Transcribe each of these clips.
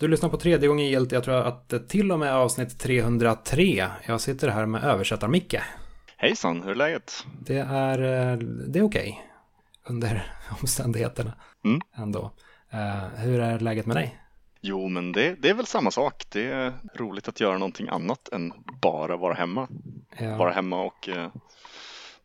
Du lyssnar på tredje gången gilt. Jag tror att det till och med avsnitt 303. Jag sitter här med översättar-Micke. Hejsan, hur är läget? Det är, eh, det är okej. Under omständigheterna Mm. ändå. Eh, hur är läget med dig? Jo, men det, det är väl samma sak. Det är roligt att göra någonting annat än bara vara hemma. Ja, Vara hemma och eh,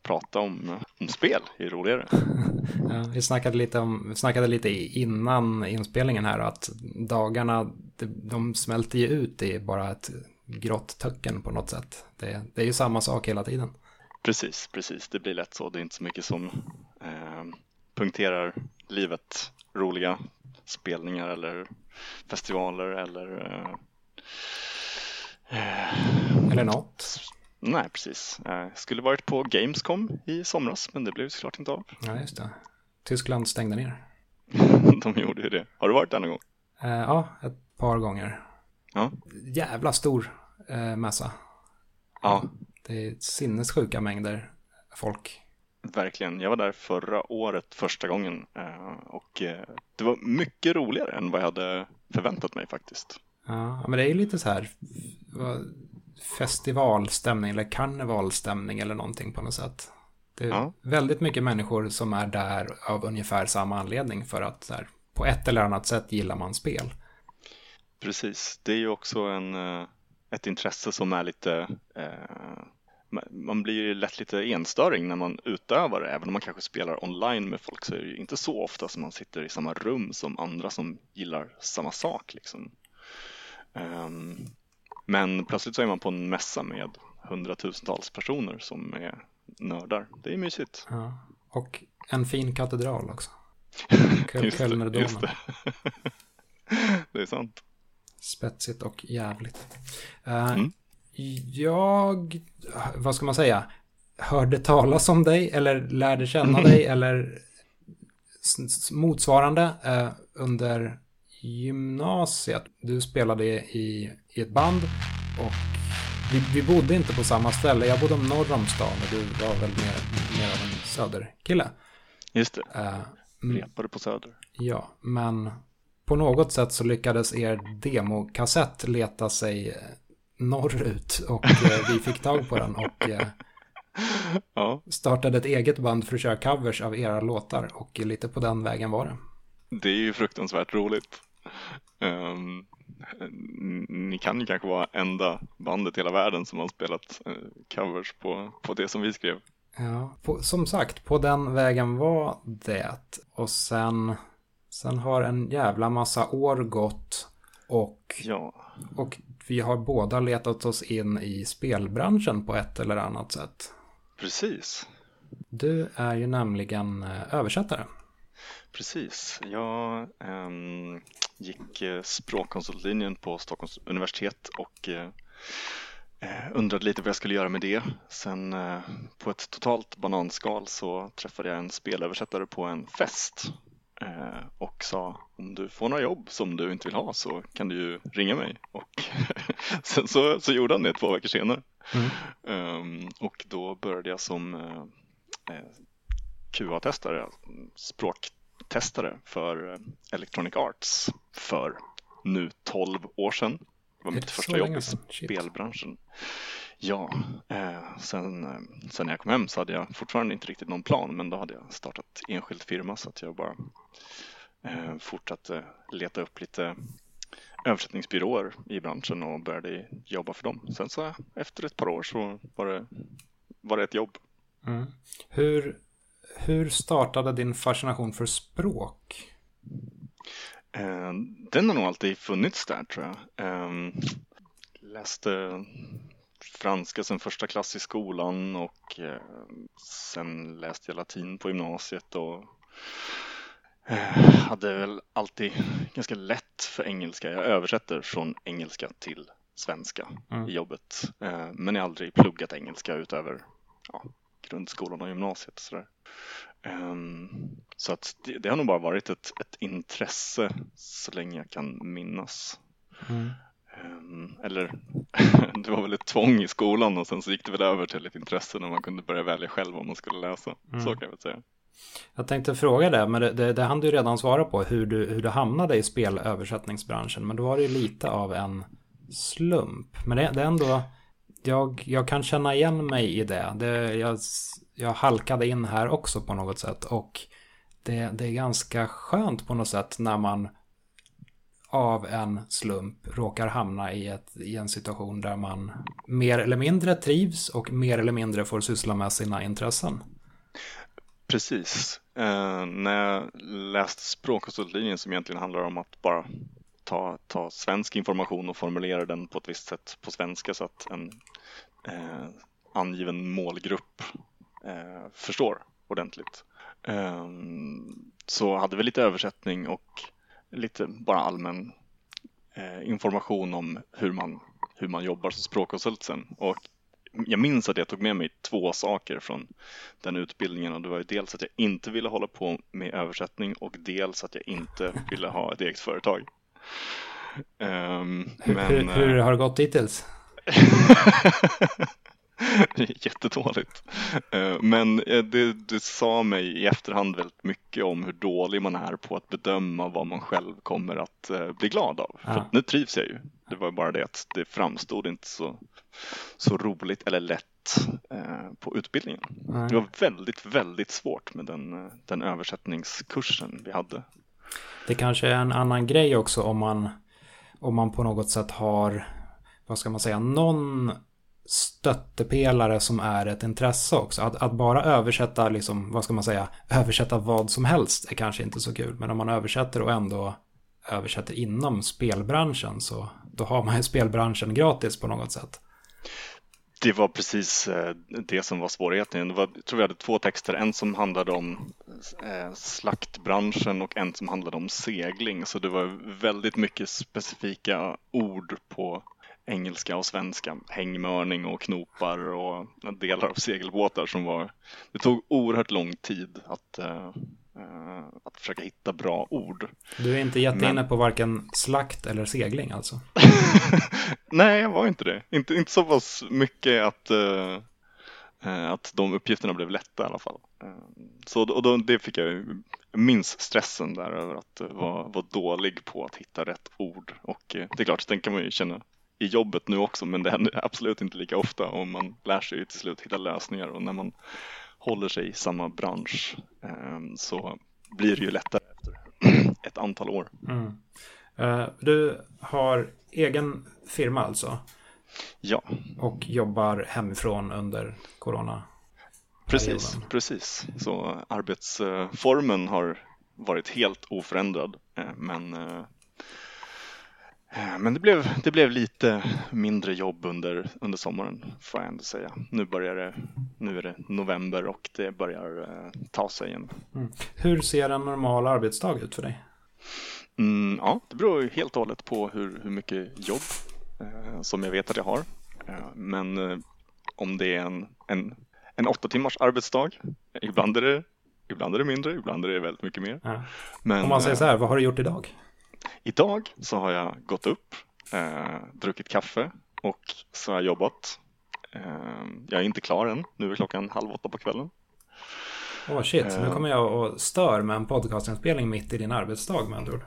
prata om, om spel är roligare. ja, vi snackade lite, om, vi snackade lite innan inspelningen här att dagarna, de, de smälter ju ut i bara ett grått töcken på något sätt. Det, det är ju samma sak hela tiden. Precis, precis. Det blir lätt så. Det är inte så mycket som eh, punkterar livet. Roliga spelningar eller festivaler eller eh, eh, Eller något. Nej, precis. Eh, skulle varit på Gamescom i somras, men det blev såklart inte av. Ja, just det. Tyskland stängde ner. De gjorde ju det. Har du varit där någon gång? Eh, ja, ett par gånger. Ja. Jävla stor eh, mässa. Ja, Det är sinnessjuka mängder folk. verkligen. Jag var där förra året första gången och det var mycket roligare än vad jag hade förväntat mig faktiskt. Ja, men det är ju lite så här festivalstämning eller karnevalstämning eller någonting på något sätt. Det är Ja. väldigt mycket människor som är där av ungefär samma anledning för att här, på ett eller annat sätt gillar man spel. Precis. Det är ju också en, eh, ett intresse som är lite eh, ma- man blir ju lätt lite enstöring när man utövar det. Även om man kanske spelar online med folk så är det ju inte så ofta som man sitter i samma rum som andra som gillar samma sak. Liksom. Ehm, men plötsligt så är man på en mässa med hundratusentals personer som är nördar. Det är mysigt. Ja. Och en fin katedral också. Just det, just det. det är sant. Spetsigt och jävligt. Eh, Mm. Jag, vad ska man säga, hörde talas om dig eller lärde känna dig eller motsvarande eh, under gymnasiet. Du spelade i, i ett band och vi, vi bodde inte på samma ställe. Jag bodde norr om stan och du var väl mer, mer av en söderkille. Just det. Eh, mm. Repade på Söder. Ja, men på något sätt så lyckades er demokassett leta sig eh, norrut och eh, vi fick tag på den och eh, Ja, startade ett eget band för att köra covers av era låtar och lite på den vägen var det. Det är ju fruktansvärt roligt. Ehm, ni kan ju kanske vara enda bandet i hela världen som har spelat eh, covers på, på det som vi skrev. Ja, på, som sagt, på den vägen var det. Och sen, sen har en jävla massa år gått och, Ja, och vi har båda letat oss in i spelbranschen på ett eller annat sätt. precis. Du är ju nämligen eh, översättare. Precis. Jag ehm, gick eh, språkkonsultlinjen på Stockholms universitet och eh, undrade lite vad jag skulle göra med det. Sen eh, på ett totalt bananskal så träffade jag en spelöversättare på en fest eh, och sa om du får några jobb som du inte vill ha så kan du ju ringa mig. Och sen så, så gjorde han det två veckor senare. Mm. Ehm, och då började jag som eh, eh, Språktestare för eh, Electronic Arts för nu 12 år sedan. Det var mitt första jobb i spelbranschen. Ja, eh, sen, eh, sen när jag kom hem så hade jag fortfarande inte riktigt någon plan men då hade jag startat enskild firma så att jag bara eh, fortsatte leta upp lite översättningsbyråer i branschen och började jobba för dem. Sen så efter ett par år så var det, var det ett jobb. Mm. Hur, hur startade din fascination för språk? Eh, Den har nog alltid funnits där tror jag. Eh, Läste franska sen första klass i skolan och eh, sen läste jag latin på gymnasiet och eh, hade väl alltid ganska lätt för engelska. Jag översätter från engelska till svenska Mm. i jobbet. Men jag har aldrig pluggat engelska utöver ja, grundskolan och gymnasiet. och Sådär. Ehm, Så att det, det har nog bara varit ett, ett intresse så länge jag kan minnas. Mm. Ehm, Eller det var väl ett tvång i skolan och sen så gick det väl över till ett intresse när man kunde börja välja själv vad man skulle läsa. Mm. Så kan jag väl säga. Jag tänkte fråga det, men det, det, det hann du redan svara på, hur du, hur du hamnade i spelöversättningsbranschen. Men då var det ju lite av en slump. Men det, det är ändå, jag, jag kan känna igen mig i det. det jag, jag halkade in här också på något sätt. Och det, det är ganska skönt på något sätt när man av en slump råkar hamna i, ett, i en situation där man mer eller mindre trivs och mer eller mindre får syssla med sina intressen. Precis. Eh, när jag läste språkkonsultlinjen som egentligen handlar om att bara ta, ta svensk information och formulera den på ett visst sätt på svenska så att en eh, angiven målgrupp eh, förstår ordentligt. Eh, så hade vi lite översättning och lite bara allmän eh, information om hur man, hur man jobbar som språkkonsult sen. Och jag minns att jag tog med mig två saker från den utbildningen och det var ju dels att jag inte ville hålla på med översättning och dels att jag inte ville ha ett eget företag. Um, hur, men, hur, hur, har det gått hittills? Jättedåligt. Eh, men eh, det, det sa mig i efterhand väldigt mycket om hur dålig man är på att bedöma vad man själv kommer att eh, bli glad av. Ja. För nu trivs jag ju. Det var bara det att det framstod inte så, så roligt eller lätt på utbildningen. Nej. Det var väldigt, väldigt svårt med den, den översättningskursen vi hade. Det kanske är en annan grej också om man, om man på något sätt har, vad ska man säga, någon stöttepelare som är ett intresse också. Att, att, bara översätta, liksom, vad ska man säga, översätta vad som helst är kanske inte så kul. Men om man översätter och ändå översätter inom spelbranschen så då har man ju spelbranschen gratis på något sätt. Det var precis eh, det som var svårigheten. Det var, jag tror vi hade två texter, en som handlade om eh, slaktbranschen och en som handlade om segling. Så det var väldigt mycket specifika ord på engelska och svenska, hängmörning och knopar och delar av segelbåtar som var, det tog oerhört lång tid att, uh, att försöka hitta bra ord. Du är inte jätteinne Men... på varken slakt eller segling alltså? Nej, jag var inte det. Inte, inte så pass mycket att, uh, att de uppgifterna blev lätta i alla fall. Så och då, det fick jag minns stressen där över att vara, vara dålig på att hitta rätt ord och det är klart, den kan man ju känna i jobbet nu också men det händer absolut inte lika ofta och man lär sig till slut hitta lösningar och när man håller sig i samma bransch eh, så blir det ju lättare efter ett antal år. Mm. Uh, du har egen firma alltså? Ja. Och jobbar hemifrån under corona? Precis, precis. Så arbetsformen har varit helt oförändrad eh, men eh, Eh, men det blev, det blev lite mindre jobb under, under sommaren får jag ändå säga. Nu, börjar det, nu är det november och det börjar eh, ta sig igen. Mm. Hur ser en normal arbetsdag ut för dig? Mm, ja, det beror helt och hållet på hur, hur mycket jobb eh, som jag vet att jag har. Eh, men eh, om det är en, en, en åtta timmars arbetsdag, ibland är, det, ibland är det mindre, ibland är det väldigt mycket mer. Ja. Men, om man säger så här, vad har du gjort idag? Idag så har jag gått upp, eh, druckit kaffe och så har jag jobbat. Eh, jag är inte klar än, nu är klockan halv åtta på kvällen. Åh oh shit, eh, nu kommer jag och stör med en podcastinspelning mitt i din arbetsdag med andra ord.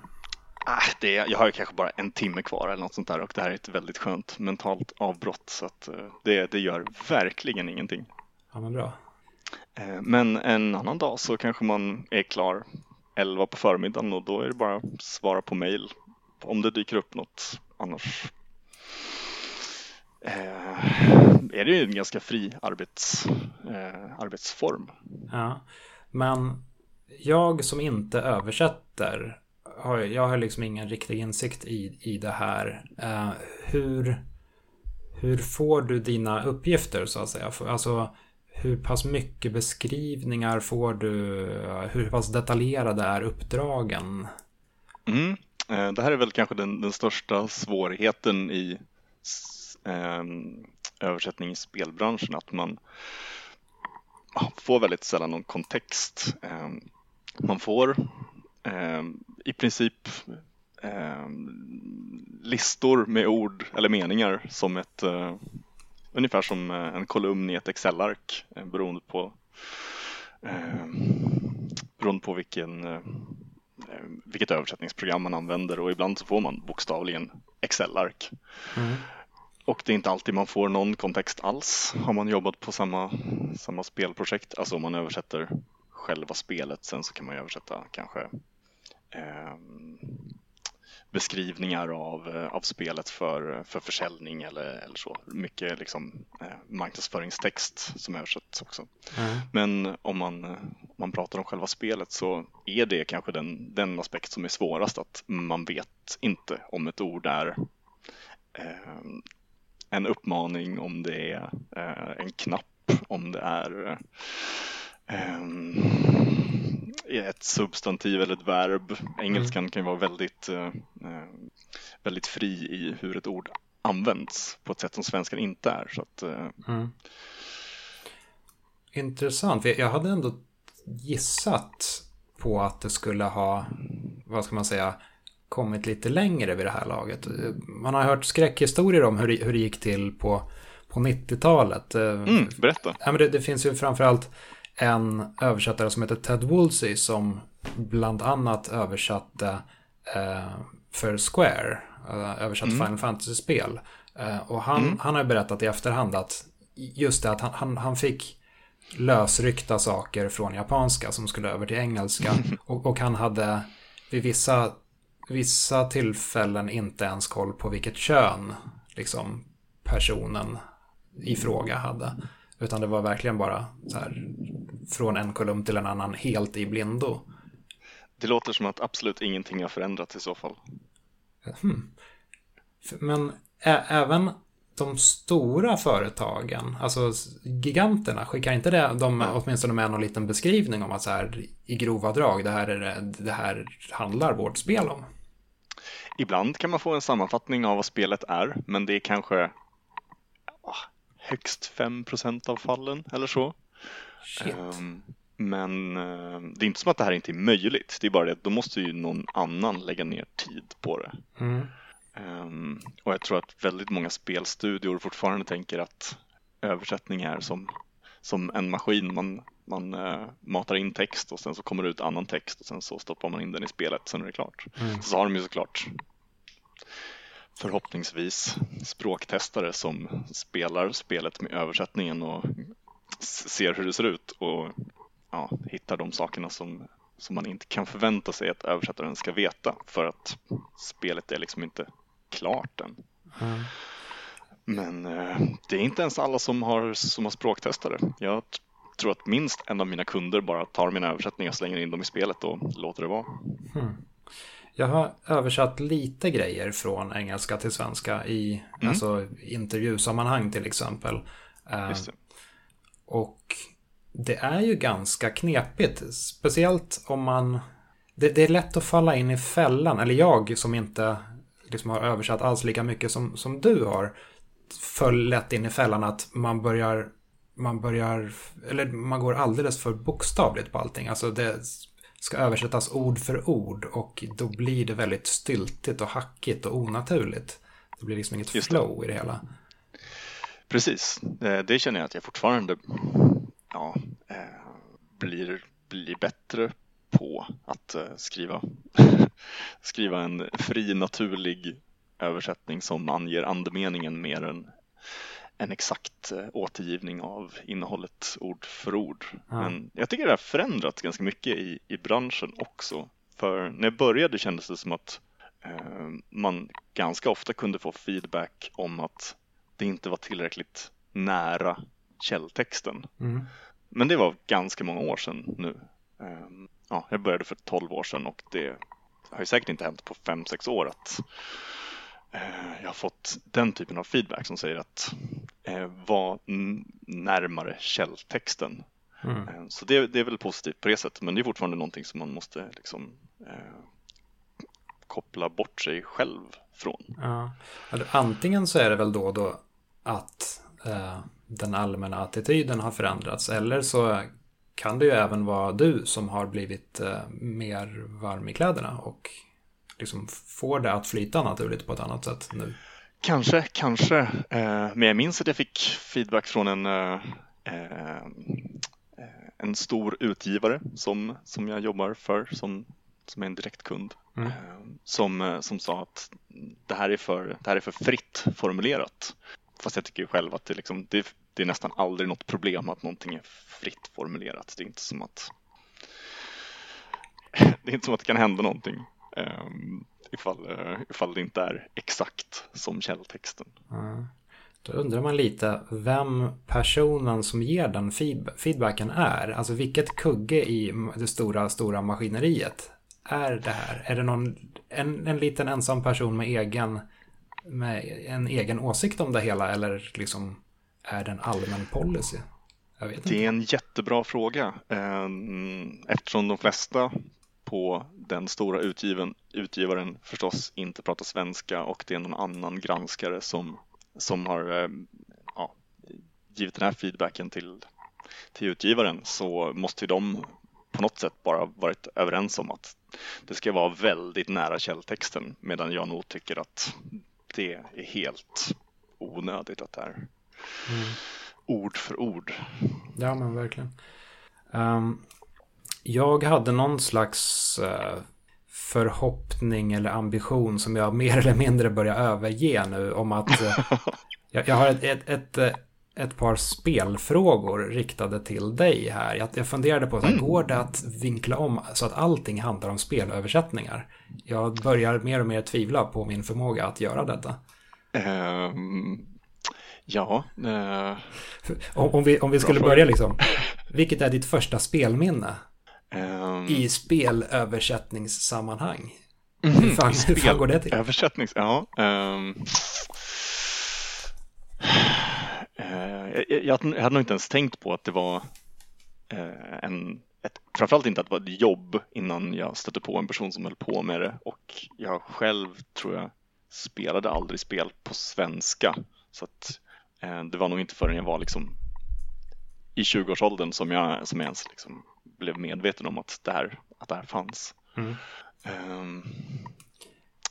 Ah, det, jag har kanske bara en timme kvar eller något sånt där och det här är ett väldigt skönt mentalt avbrott så att eh, det, det gör verkligen ingenting. Ja men bra. Eh, men en annan dag så kanske man är klar 11 på förmiddagen och då är det bara att svara på mail om det dyker upp något. Annars eh, är det ju en ganska fri arbets, eh, arbetsform. Ja, men jag som inte översätter, har, jag har liksom ingen riktig insikt i, i det här. Eh, hur, hur får du dina uppgifter så att säga? Alltså, hur pass mycket beskrivningar får du? Hur pass detaljerade är uppdragen? Mm. Eh, det här är väl kanske den, den största svårigheten i eh, översättning i spelbranschen, att man får väldigt sällan någon kontext. Eh, man får eh, i princip eh, listor med ord eller meningar som ett eh, ungefär som eh, en kolumn i ett Excel-ark eh, beroende på eh, beroende på vilken, eh, vilket översättningsprogram man använder och ibland så får man bokstavligen Excel-ark. Mm. Och det är inte alltid man får någon kontext alls. Har man jobbat på samma, samma spelprojekt, alltså om man översätter själva spelet, sen så kan man översätta kanske eh, beskrivningar av, eh, av spelet för, för försäljning eller, eller så. Mycket liksom, eh, marknadsföringstext som översätts också. Mm. Men om man, om man pratar om själva spelet så är det kanske den, den aspekt som är svårast att man vet inte om ett ord är eh, en uppmaning, om det är eh, en knapp, om det är eh, ett substantiv eller ett verb. Engelskan mm. kan vara väldigt, eh, eh, väldigt fri i hur ett ord används på ett sätt som svenskan inte är. Så att, eh... mm. Intressant. Jag hade ändå gissat på att det skulle ha, vad ska man säga, kommit lite längre vid det här laget. Man har hört skräckhistorier om hur det, hur det gick till på, på 90-talet. Mm, berätta. Ja, men det, det finns ju framförallt en översättare som heter Ted Woolsey som bland annat översatte eh, för Square, eh, översatt mm. Final Fantasy-spel. Eh, och han, mm. han har berättat i efterhand att just det att han, han, han fick lösryckta saker från japanska som skulle över till engelska. Och, och han hade vid vissa, vissa tillfällen inte ens koll på vilket kön liksom, personen i fråga hade. Utan det var verkligen bara så här, från en kolumn till en annan helt i blindo. Det låter som att absolut ingenting har förändrats i så fall. Hmm. Men även de stora företagen, alltså giganterna, skickar inte det, de ja. åtminstone med någon liten beskrivning om att så här i grova drag, det här, är det, det här handlar vårt spel om? Ibland kan man få en sammanfattning av vad spelet är, men det är kanske högst 5 av fallen eller så. Um, men uh, det är inte som att det här inte är möjligt. Det är bara det att då måste ju någon annan lägga ner tid på det. Mm. Um, och jag tror att väldigt många spelstudior fortfarande tänker att översättning är som, som en maskin. Man, man uh, matar in text och sen så kommer det ut annan text och sen så stoppar man in den i spelet. Sen är det klart. Mm. Så har de ju såklart förhoppningsvis språktestare som spelar spelet med översättningen och ser hur det ser ut och ja, hittar de sakerna som, som man inte kan förvänta sig att översättaren ska veta för att spelet är liksom inte klart än. Mm. Men eh, det är inte ens alla som har, som har språktestare. Jag tror att minst en av mina kunder bara tar mina översättningar, slänger in dem i spelet och låter det vara. Mm. Jag har översatt lite grejer från engelska till svenska i mm. alltså, intervjusammanhang till exempel. Eh, det. Och det är ju ganska knepigt, speciellt om man... Det, det, är lätt att falla in i fällan, eller jag som inte liksom har översatt alls lika mycket som, som du har, föll lätt in i fällan att man börjar man börjar, eller man går alldeles för bokstavligt på allting. Alltså det ska översättas ord för ord och då blir det väldigt styltigt och hackigt och onaturligt. Det blir liksom inget Just flow det. i det hela. Precis, det känner jag att jag fortfarande ja, eh, blir, blir bättre på att eh, skriva, skriva en fri naturlig översättning som anger andemeningen mer än en exakt eh, återgivning av innehållet ord för ord. Ja. Men jag tycker det har förändrats ganska mycket i, i branschen också. För när jag började kändes det som att eh, man ganska ofta kunde få feedback om att det inte var tillräckligt nära källtexten. Mm. Men det var ganska många år sedan nu. Eh, ja, jag började för 12 år sedan och det har ju säkert inte hänt på 5-6 år att Eh, jag har fått den typen av feedback som säger att var närmare källtexten. Mm. Eh, så det, det, är väl positivt på det sättet, men det är fortfarande någonting som man måste liksom, eh, koppla bort sig själv från. Ja. Antingen så är det väl då, då att eh, den allmänna attityden har förändrats, eller så kan det ju även vara du som har blivit eh, mer varm i kläderna och liksom får det att flyta naturligt på ett annat sätt nu? Kanske, kanske. Eh, men jag minns att jag fick feedback från en, eh, eh en stor utgivare som, som jag jobbar för som, som är en direktkund mm. som, som sa att det här, är för, det här är för fritt formulerat. Fast jag tycker själv att det, liksom, det, det är nästan aldrig något problem att någonting är fritt formulerat. Det är inte som att det är inte som att det kan hända någonting um, ifall, uh, ifall det inte är exakt som källtexten. Mm. Då undrar man lite vem personen som ger den feedbacken är. Alltså vilket kugge i det stora, stora maskineriet är det här? Är det någon, en, en liten ensam person med egen, med en egen åsikt om det hela eller liksom är det en allmän policy? det är en jättebra fråga ehm, eftersom de flesta på den stora utgiven, utgivaren förstås inte pratar svenska och det är någon annan granskare som, som har eh, ja, givit den här feedbacken till, till utgivaren så måste ju de på något sätt bara varit överens om att det ska vara väldigt nära källtexten medan jag nog tycker att det är helt onödigt att det är mm. ord för ord. Ja men verkligen. Um, jag hade någon slags uh, förhoppning eller ambition som jag mer eller mindre börjar överge nu om att uh, jag, har ett, ett, ett, eh, ett, par spelfrågor riktade till dig här. Jag, jag funderade på, så här, mm. går det att vinkla om så att allting handlar om spelöversättningar? Jag börjar mer och mer tvivla på min förmåga att göra detta. Um, ja. Uh, om, om, vi, om vi skulle börja liksom. Vilket är ditt första spelminne? Um, I spelöversättningssammanhang. Mm, hur, fan, spel, hur fan går det till? Översättnings, ja. Um, uh, jag, jag, jag, hade nog inte ens tänkt på att det var uh, en ett, framförallt inte att det var ett jobb innan jag stötte på en person som höll på med det och jag själv tror jag spelade aldrig spel på svenska så att eh, det var nog inte förrän jag var liksom i 20-årsåldern som jag, som jag ens liksom blev medveten om att det här, att det här fanns. Mm. Um,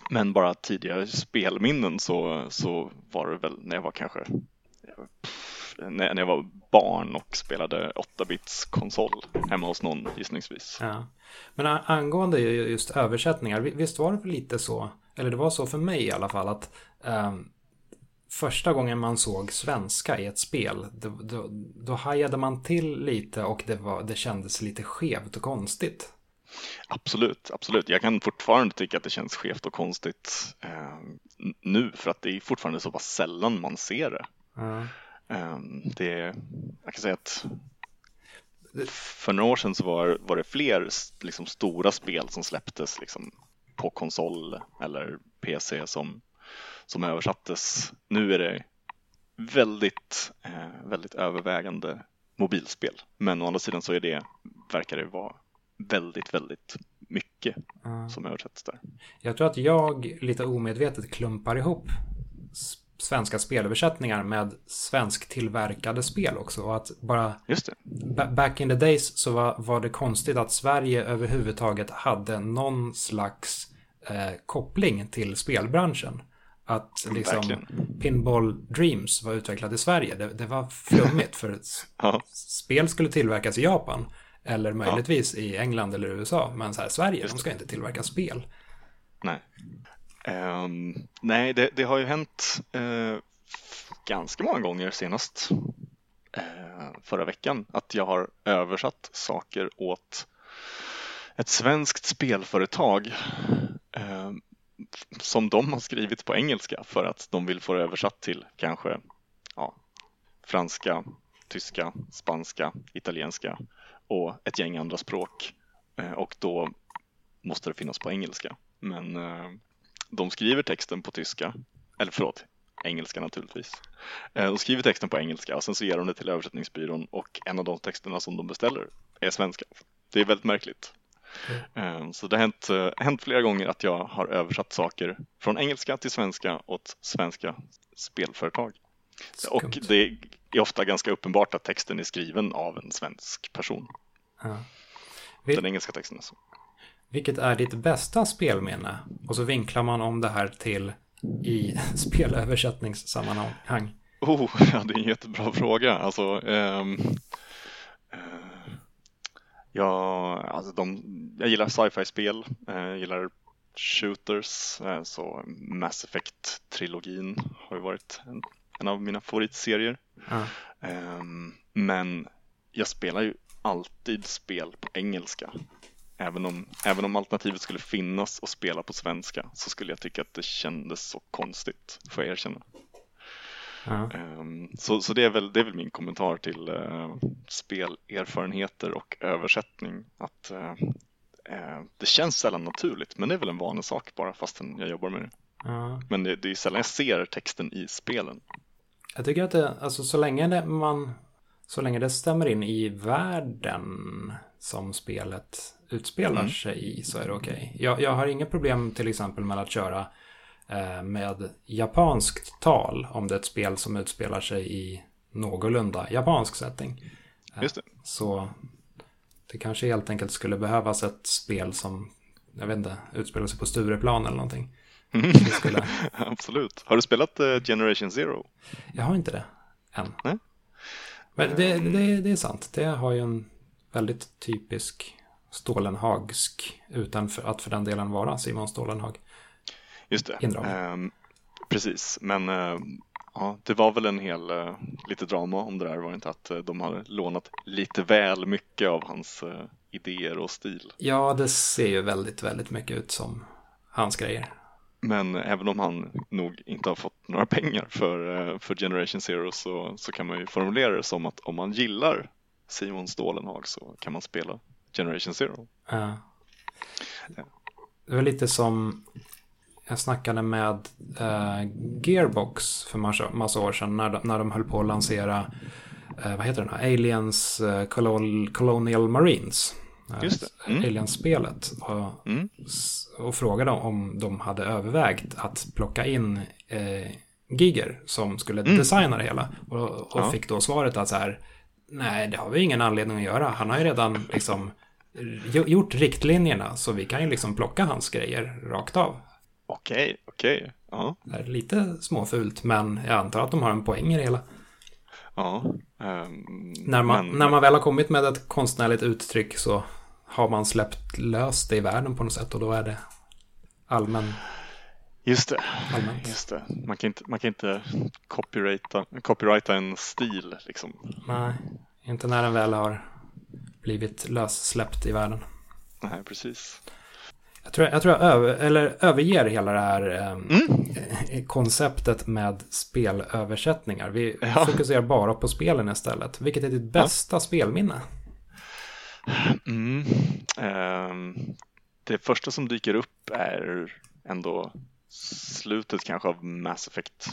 men bara tidigare spelminnen så, så var det väl när jag var kanske när, när jag var barn och spelade 8-bits konsol hemma hos någon gissningsvis. Ja. Men angående just översättningar, visst var det lite så, eller det var så för mig i alla fall, att um, första gången man såg svenska i ett spel, då, då, då hajade man till lite och det, var, det kändes lite skevt och konstigt. Absolut, absolut. Jag kan fortfarande tycka att det känns skevt och konstigt eh, nu för att det är fortfarande så pass sällan man ser det. Mm. Eh, det jag kan säga att för några år sedan så var, var det fler liksom, stora spel som släpptes liksom, på konsol eller PC som som översattes. Nu är det väldigt, eh, väldigt övervägande mobilspel. Men å andra sidan så är det, verkar det vara väldigt, väldigt mycket mm. som översätts där. Jag tror att jag lite omedvetet klumpar ihop svenska spelöversättningar med svensktillverkade spel också. Och att bara back in the days så var, var det konstigt att Sverige överhuvudtaget hade någon slags eh, koppling till spelbranschen. Att liksom Verkligen. Pinball Dreams var utvecklat i Sverige. Det, det var flummigt för ja. spel skulle tillverkas i Japan. Eller möjligtvis ja. i England eller USA. Men så här, Sverige, Just de ska inte tillverka spel. Nej, um, nej det, det, har ju hänt uh, ganska många gånger senast uh, förra veckan att jag har översatt saker åt ett svenskt spelföretag uh, som de har skrivit på engelska för att de vill få det översatt till kanske ja, franska, tyska, spanska, italienska och ett gäng andra språk. Eh, och då måste det finnas på engelska. Men eh, de skriver texten på tyska, eller förlåt, engelska naturligtvis. Eh, de skriver texten på engelska och sen så ger de det till översättningsbyrån och en av de texterna som de beställer är svenska. Det är väldigt märkligt. Mm. Så det har hänt, eh, hänt, flera gånger att jag har översatt saker från engelska till svenska åt svenska spelföretag. Skumt. Och det är ofta ganska uppenbart att texten är skriven av en svensk person. Ja. Den engelska texten alltså. Vilket är ditt bästa spelminne? Och så vinklar man om det här till i spelöversättningssammanhang. Oh, ja, det är en jättebra fråga. Alltså, um, Ja, alltså de, jag gillar sci-fi-spel, eh, jag gillar shooters, eh, så Mass Effect-trilogin har ju varit en, en av mina favoritserier. Ehm, Men jag spelar ju alltid spel på engelska. Även om, även om alternativet skulle finnas och spela på svenska så skulle jag tycka att det kändes så konstigt, får jag erkänna. Ja. Ehm, Så, så det, är väl, det är väl min kommentar till eh, spelerfarenheter och översättning. Att eh, eh, Det känns sällan naturligt, men det är väl en vanlig sak bara fastän jag jobbar med det. Ja. Men det, det är sällan jag ser texten i spelen. Jag tycker att det, alltså så länge det, man, så länge det stämmer in i världen som spelet utspelar Mm. sig i så är det okej. Jag, jag har inga problem till exempel med att köra med japanskt tal om det är ett spel som utspelar sig i någorlunda japansk setting. Eh, Just det. Så det kanske helt enkelt skulle behövas ett spel som, jag vet inte, utspelar sig på Stureplan eller någonting. Det skulle, Absolut. Har du spelat eh, Generation Zero? Jag har inte det än. Nej. Men det, det, det är sant. Det har ju en väldigt typisk Stålenhagsk, utan för att för den delen vara Simon Stålenhag. Just det. Ehm, precis, men eh, ja, det var väl en hel eh, lite drama om det där var det inte att eh, de hade lånat lite väl mycket av hans eh, idéer och stil. Ja, det ser ju väldigt, väldigt mycket ut som hans grejer. Men även om han nog inte har fått några pengar för, eh, för Generation Zero så, så kan man ju formulera det som att om man gillar Simon Stålenhag så kan man spela Generation Zero. Ja. Det var lite som jag snackade med eh, Gearbox för massa, massa år sedan när de, när de höll på att lansera eh, vad heter den här? Aliens eh, Colonial Marines. Eh, Just. Mm. Aliens-spelet. Och, Mm. och frågade om de hade övervägt att plocka in eh, Giger som skulle Mm. designa det hela. Och, och Ja. fick då svaret att så här, nej det har vi ingen anledning att göra. Han har ju redan liksom gj- gjort riktlinjerna så vi kan ju liksom plocka hans grejer rakt av. Okej, okej. Ja, Det är lite småfult men jag antar att de har en poäng i det hela. ja. Ehm, När man, men- när man väl har kommit med ett konstnärligt uttryck så har man släppt lös det i världen på något sätt och då är det allmän, Just det, allmänt. just det. Man kan inte, man kan inte copyrighta, copyrighta en stil liksom. Nej, inte när den väl har blivit lössläppt i världen. Nej, precis. Jag tror jag, tror jag över, eller överger hela det här ehm, Mm. eh, konceptet med spelöversättningar. Vi Ja. fokuserar bara på spelen istället. Vilket är ditt bästa spelminne? Mm. Ehm, det första som dyker upp är ändå slutet kanske av Mass Effect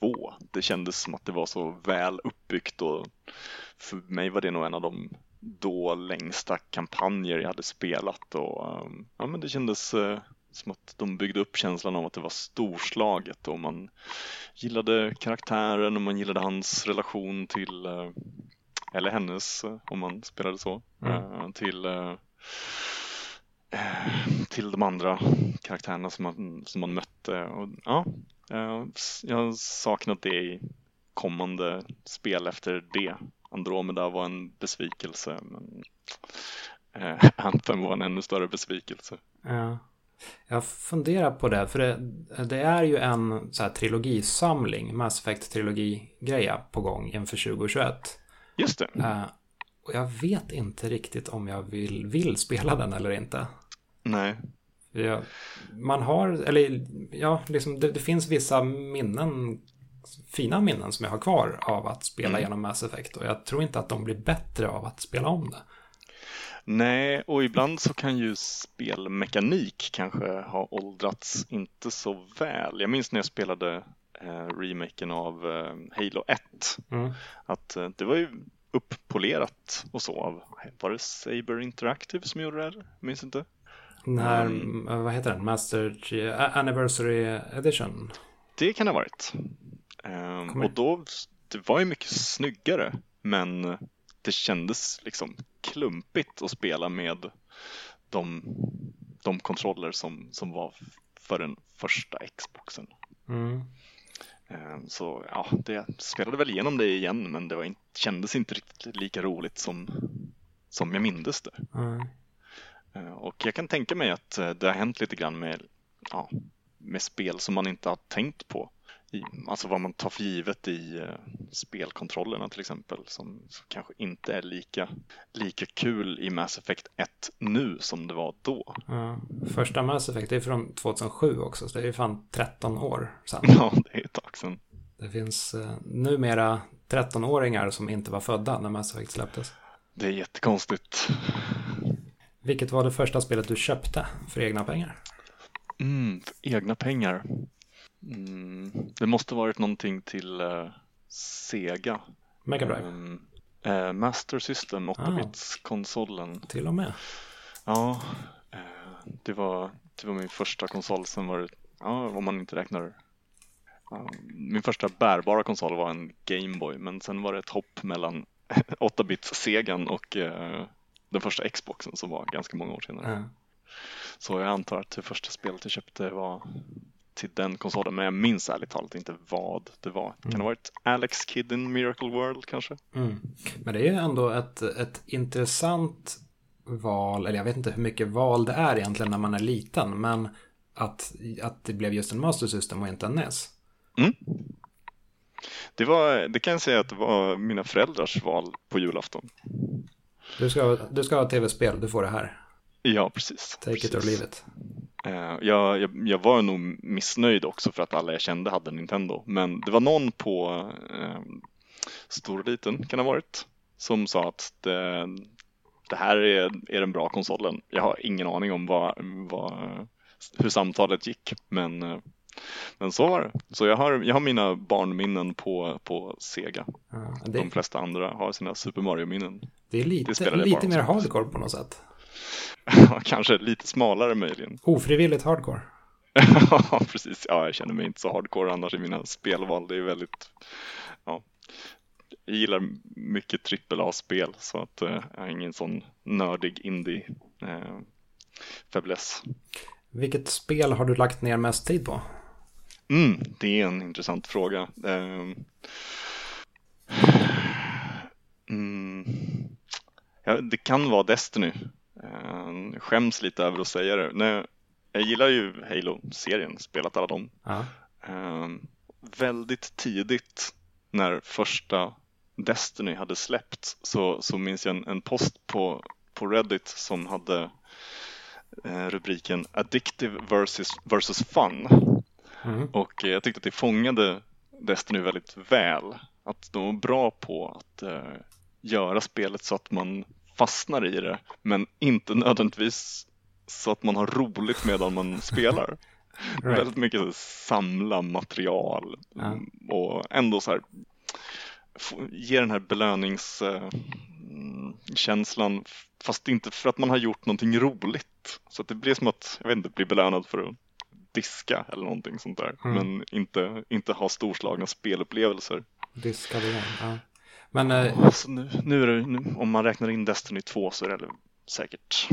2. Det kändes som att det var så väl uppbyggt och för mig var det nog en av de då längsta kampanjer jag hade spelat och ehm, ja, men det kändes eh, som att de byggde upp känslan av att det var storslaget och man gillade karaktären och man gillade hans relation till eh, eller hennes eh, om man spelade så Mm. till till de andra karaktärerna som man, som man mötte och ja, jag har saknat det i kommande spel efter det. Andromeda var en besvikelse men eh, Anthem var en ännu större besvikelse. Ja. Jag funderar på det, för det, det är ju en så här trilogisamling, Mass Effect-trilogi-greja på gång inför 2021. Just det, Eh, och jag vet inte riktigt om jag vill, vill spela den eller inte. nej, Jag, man har, eller ja, liksom, det, det finns vissa minnen, fina minnen som jag har kvar av att spela Mm. genom Mass Effect. Och jag tror inte att de blir bättre av att spela om det. Nej, och ibland så kan ju spelmekanik kanske ha åldrats inte så väl. Jag minns när jag spelade eh, remaken av eh, Halo 1 Mm. att eh, det var ju upppolerat och så av, var det Saber Interactive som gjorde det? eller? Minns inte. När, eh, vad heter den? Master Anniversary Edition. Det kan det ha varit. Ehm, och då, det var ju mycket snyggare men det kändes liksom klumpigt att spela med de, de kontroller som, som var för den första Xboxen. Mm. Ehm, Så ja, det spelade väl igenom det igen men det var inte, kändes inte riktigt lika roligt som, som jag mindes det. Mm. Och jag kan tänka mig att det har hänt lite grann med, ja, med spel som man inte har tänkt på i, alltså vad man tar för givet i uh, spelkontrollerna till exempel som kanske inte är lika, lika kul i Mass Effect 1 nu som det var då. Ja, första Mass Effect är från 2007 också så det är ju fan 13 år sedan. Ja, det är ett tag sedan. Det finns uh, numera 13-åringar som inte var födda när Mass Effect släpptes. Det är jättekonstigt. Vilket var det första spelet du köpte för egna pengar? Mm, för egna pengar. Mm, det måste varit någonting till uh, Sega. Mega Drive? Um, uh, Master System, 8-bits-konsolen. Ah, till och med? Ja, uh, det, var, det var min första konsol. Sen var det, ja, om man inte räknar min första bärbara konsol var en Gameboy men sen var det ett hopp mellan 8-bits-segan och den första Xboxen som var ganska många år senare. Mm. Så jag antar att det första spelet jag köpte var till den konsolen, men jag minns ärligt talat inte vad det var. Mm. Kan det ha varit Alex Kid in Miracle World kanske? Mm. Men det är ju ändå ett, ett intressant val, eller jag vet inte hur mycket val det är egentligen när man är liten, men att, att det blev just en Master System och inte en NES. Mm. Det, var, det kan jag säga att det var mina föräldrars val på julafton. Du ska, du ska ha tv-spel, du får det här. Ja, precis. Take precis. it or leave it. Uh, jag, jag, jag, var nog missnöjd också för att alla jag kände hade Nintendo. Men det var någon på stor och liten, kan det ha varit, som sa att det, det här är, är den bra konsolen. Jag har ingen aning om vad, vad, hur samtalet gick, men, uh, men så var det. Så jag har, jag har mina barnminnen på, på Sega. Ja, det... De flesta andra har sina Super Mario-minnen. Det är lite, det lite mer hardcore på något sätt. Kanske lite smalare möjligen. Ofrivilligt hardcore. ja, precis. Ja, jag känner mig inte så hardcore annars i mina spelval. Det är väldigt, ja. Jag gillar mycket trippel A-spel så att eh, jag är ingen sån nördig indie eh, fäbless. Vilket spel har du lagt ner mest tid på? Mm, det är en intressant fråga. Eh, mm, ja, det kan vara Destiny. Uh, skäms lite över att säga det. Nej, jag gillar ju Halo-serien, spelat alla dem. Ja. Uh, väldigt tidigt när första Destiny hade släppts så, så minns jag en, en post på, på Reddit som hade uh, rubriken Addictive versus, versus Fun. Mm. Och jag tyckte att det fångade Destiny väldigt väl. Att de var bra på att uh, göra spelet så att man fastnar i det men inte nödvändigtvis så att man har roligt medan man spelar. Right. Väldigt mycket samla material ja. och ändå så här ge den här belöningskänslan uh, fast inte för att man har gjort någonting roligt. Så det blir som att, jag vet inte, bli belönad för att diska eller någonting sånt där. Mm. Men inte, inte ha storslagna spelupplevelser. Diska det, ja. Men, eh, alltså nu, nu är det, nu, om man räknar in Destiny 2 så är det säkert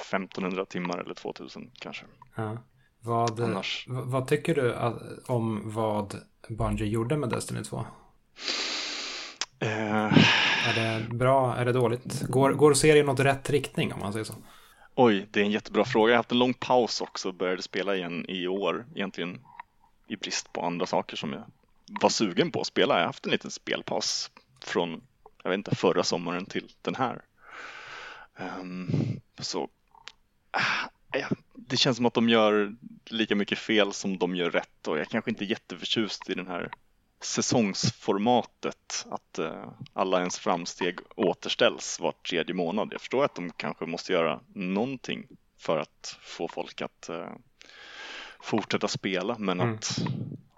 1500 timmar eller 2000 kanske. Ja. Vad, Annars... vad tycker du om vad Bungie gjorde med Destiny 2? Uh... Är det bra? Är det dåligt? Går, går serien åt rätt riktning om man säger så? Oj, det är en jättebra fråga. Jag har haft en lång paus också och började spela igen i år. Egentligen i brist på andra saker som jag var sugen på att spela. Jag har haft en liten spelpaus från, jag vet inte, förra sommaren till den här. Um, så ja, det känns som att de gör lika mycket fel som de gör rätt och jag kanske inte är jätteförtjust i den här säsongsformatet att uh, alla ens framsteg återställs var tredje månad. Jag förstår att de kanske måste göra någonting för att få folk att uh, fortsätta spela men mm. att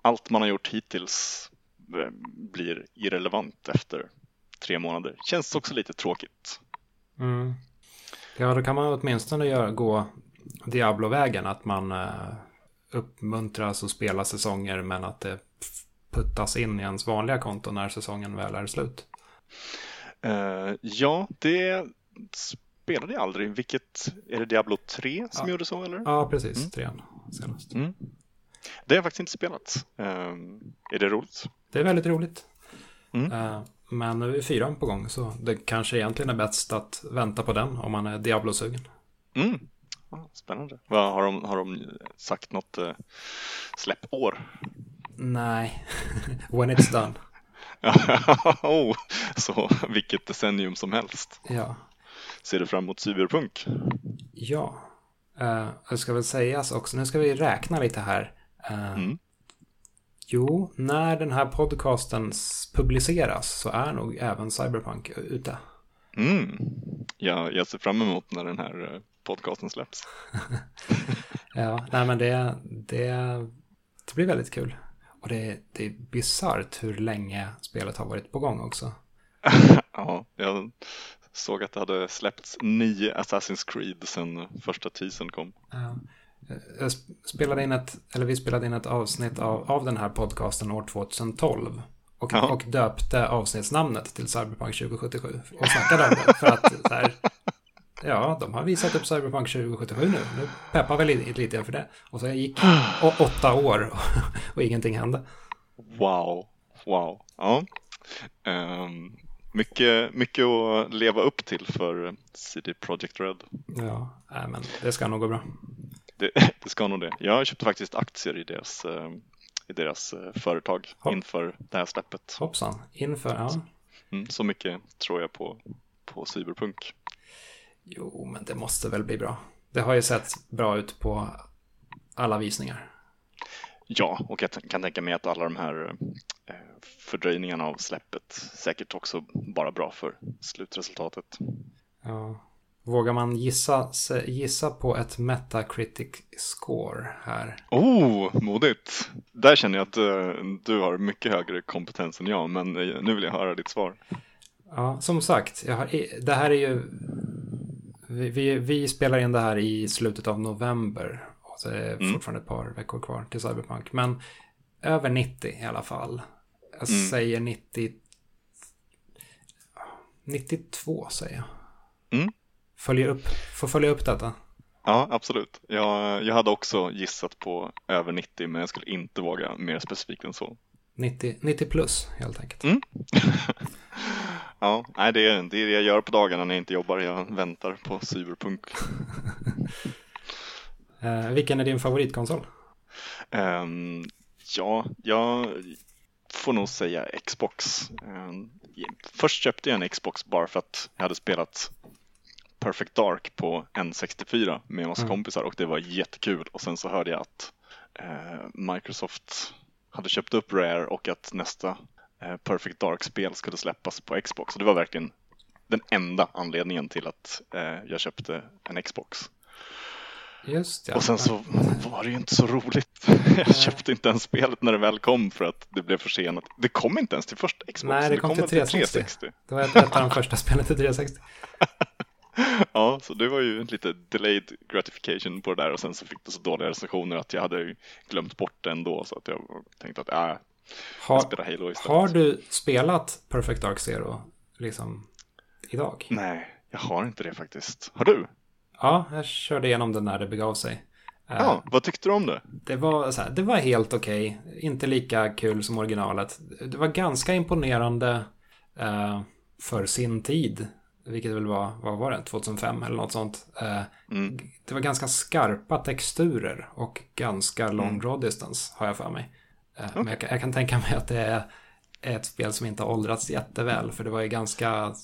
allt man har gjort hittills eh, blir irrelevant efter tre månader. Känns också lite tråkigt. Mm. Ja, då kan man åtminstone göra, gå Diablo-vägen. Att man uh, uppmuntras att spela säsonger men att det puttas in i ens vanliga konto när säsongen väl är slut. Uh, ja, det spelade jag aldrig. Vilket, är det Diablo 3 som ja. gjorde så eller? Ja, precis. Mm. Trean senast. Mm. Det har jag faktiskt inte spelat. Um, är det roligt? Det är väldigt roligt. Mm. Uh, Men nu är fyran på gång så det kanske egentligen är bäst att vänta på den om man är Diablo-sugen. Mm. Spännande. Vad, har, de, har de sagt något eh, släppår? Nej, when it's done. oh, så vilket decennium som helst. Ja, Ser du fram emot cyberpunk? ja. Uh, det ska väl sägas också, nu ska vi räkna lite här. Eh, Mm. Jo, när den här podcasten publiceras så är nog även Cyberpunk ute. Mm. Ja, jag ser fram emot när den här eh, podcasten släpps. Ja, nej men det, det, det blir väldigt kul. Och det, det är bisarrt hur länge spelet har varit på gång också. ja, jag såg att det hade släppts nio Assassin's Creed sedan första teasern kom. Ja. Jag sp- spelade in ett, eller vi spelade in ett avsnitt av, av den här podcasten år 2012. Och, Ja. och döpte avsnittsnamnet till Cyberpunk 2077. Och snackade om det. För att så här, ja, de har visat upp Cyberpunk 2077 nu. Nu peppar vi lite, för det. Och så gick å, åtta år och, och ingenting hände. Wow, wow. Ja. Ehm, mycket, mycket att leva upp till för CD Projekt Red. Ja, nej, men det ska nog gå bra. Det, det ska nog det. Jag köpte faktiskt aktier i deras, eh, i deras eh, företag Ja. inför det här släppet. Hoppsan, inför, ja. Mm, så mycket tror jag på, på Cyberpunk. Jo, men det måste väl bli bra. Det har ju sett bra ut på alla visningar. Ja, och jag kan tänka mig att alla de här eh, fördröjningarna av släppet säkert också bara bra för slutresultatet. Ja. Vågar man gissa, gissa på ett Metacritic score här? Oh, modigt! Där känner jag att eh, du har mycket högre kompetens än jag, men eh, nu vill jag höra ditt svar. Ja, som sagt, har, det här är ju... Vi, vi, vi spelar in det här i slutet av november. Och så är det Mm. fortfarande ett par veckor kvar till Cyberpunk. Men över 90 i alla fall. Jag Mm. säger 90... 92 säger jag. Mm. Följer upp, får följa upp detta. Ja, absolut. Jag, jag hade också gissat på över 90, men jag skulle inte våga mer specifikt än så. 90, 90 plus helt enkelt. Mm. Ja, nej, det, är, det är det jag gör på dagarna när jag inte jobbar. Jag väntar på Cyberpunk. Eh, vilken är din favoritkonsol? Ehm, ja, jag får nog säga Xbox. Ehm, först köpte jag en Xbox bara för att jag hade spelat Perfect Dark på N64 med en massa Mm. kompisar och det var jättekul. Och sen så hörde jag att eh, Microsoft hade köpt upp Rare och att nästa eh, Perfect Dark-spel skulle släppas på Xbox. Och det var verkligen den enda anledningen till att eh, jag köpte en Xbox. Just ja. Och sen så var det ju inte så roligt. Jag köpte inte ens spelet när det väl kom för att det blev försenat. Det kom inte ens till första Xbox. Nej, det kom till väl 360. Det var ett av de första spelen till 360. Ja, så det var ju lite delayed gratification på det där och sen så fick det så dåliga recensioner att jag hade glömt bort det ändå så att jag tänkte att äh, jag Har, spelar Halo istället. har du spelat Perfect Dark Zero liksom idag? Nej, jag har inte det faktiskt. Har du? Ja, jag körde igenom det när det begav sig. Ja, vad tyckte du om det? Det var, så här, det var helt okej. Inte lika kul som originalet. Det var ganska imponerande eh, för sin tid. Vilket väl var, vad var det, 2005 eller något sånt. Eh, Mm. Det var ganska skarpa texturer och ganska lång draw distance har jag för mig. Eh, Men jag, kan- jag kan tänka mig att det är ett spel som inte har åldrats jätteväl. För det var ju ganska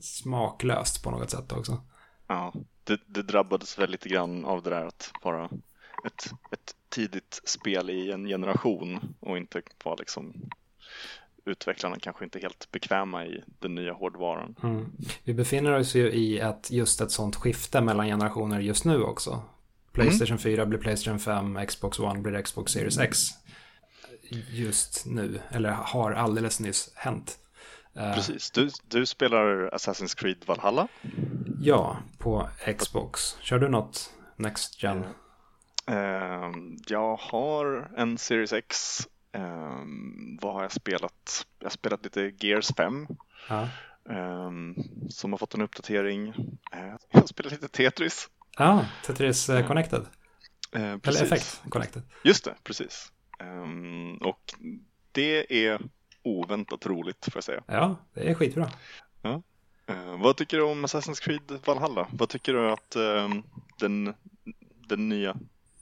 smaklöst på något sätt också. Ja, det, det drabbades väl lite grann av det där att vara ett, ett tidigt spel i en generation och inte vara liksom utvecklarna kanske inte helt bekväma i den nya hårdvaran. Mm. Vi befinner oss ju i ett, just ett sånt skifte mellan generationer just nu också. Playstation 4 blir Playstation 5, Xbox One blir Xbox Series X. Just nu, eller har alldeles nyss hänt. Eh, Precis, du, du spelar Assassin's Creed Valhalla. Ja, på Xbox. Kör du något Next Gen? Ehm, jag har en Series X. Ehm, vad har jag spelat? Jag har spelat lite Gears 5 Ja. ehm, som har fått en uppdatering. Eh, jag har spelat lite Tetris. Ja, Tetris eh, Connected. Eh, Eller. Effect Connected. Just det, precis. Ehm, och det är oväntat roligt får jag säga. Ja, det är skitbra. Ja. Uh, vad tycker du om Assassin's Creed Valhalla? Vad tycker du att uh, den, den nya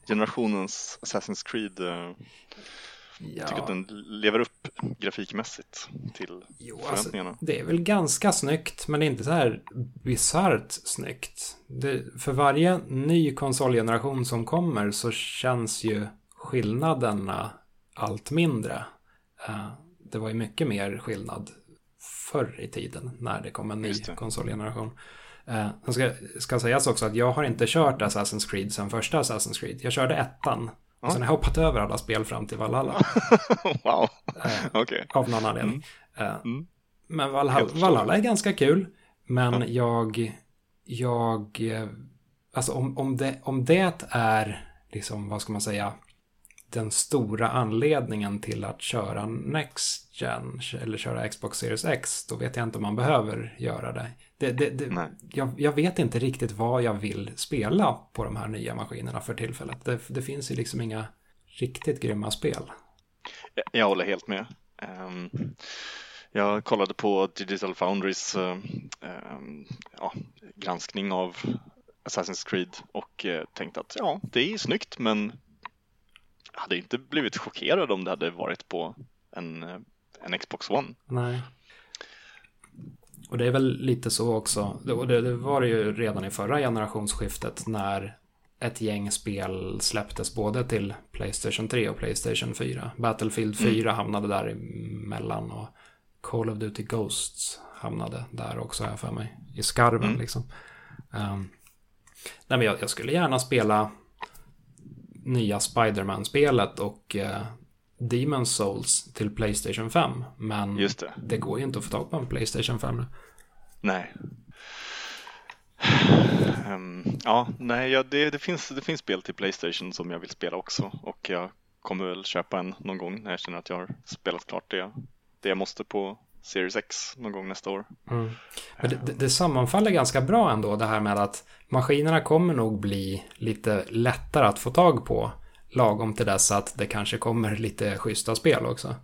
generationens Assassin's Creed uh, ja. tycker att den lever upp grafikmässigt till jo, alltså, förväntningarna? Alltså, det är väl ganska snyggt, men det är inte så här bisarrt snyggt. Det, för varje ny konsolgeneration som kommer så känns ju skillnaderna allt mindre. Uh, det var ju mycket mer skillnad förr i tiden när det kom en ny konsolgeneration. Eh, ska, ska sägas också att jag har inte kört Assassin's Creed sen första Assassin's Creed. Jag körde ettan. Och sen har jag hoppat över alla spel fram till Valhalla. wow, eh, okay. Av någon anledning. Mm. Eh, mm. Men Valhalla, Valhalla, är ganska kul. Men ja. jag, jag, eh, alltså om, om, det, om det är, liksom, vad ska man säga, den stora anledningen till att köra Next Gen eller köra Xbox Series X, då vet jag inte om man behöver göra det. det, det, det jag, jag, vet inte riktigt vad jag vill spela på de här nya maskinerna för tillfället. Det, det finns ju liksom inga riktigt grymma spel. Jag, jag håller helt med. Um, jag kollade på Digital Foundries um, ja, granskning av Assassin's Creed och uh, tänkte att ja, det är snyggt men hade inte blivit chockerad om det hade varit på en, en Xbox One. Nej. Och det är väl lite så också, och det, det var det ju redan i förra generationsskiftet när ett gäng spel släpptes både till Playstation 3 och Playstation 4. Battlefield 4 mm. hamnade där emellan och Call of Duty Ghosts hamnade där också, jag för mig. I skarven mm. liksom. Um, nej, men jag, jag, skulle gärna spela nya Spiderman-spelet och eh, Demon Souls till Playstation 5. Men det. det går ju inte att få tag på en Playstation 5 nu. Nej. Um, ja, nej, ja, det, det, finns, det finns spel till Playstation som jag vill spela också och jag kommer väl köpa en någon gång när jag känner att jag har spelat klart det, det jag måste på Series X någon gång nästa år. Mm. Men det, det, sammanfaller ganska bra ändå det här med att maskinerna kommer nog bli lite lättare att få tag på lagom till dess att det kanske kommer lite schyssta spel också.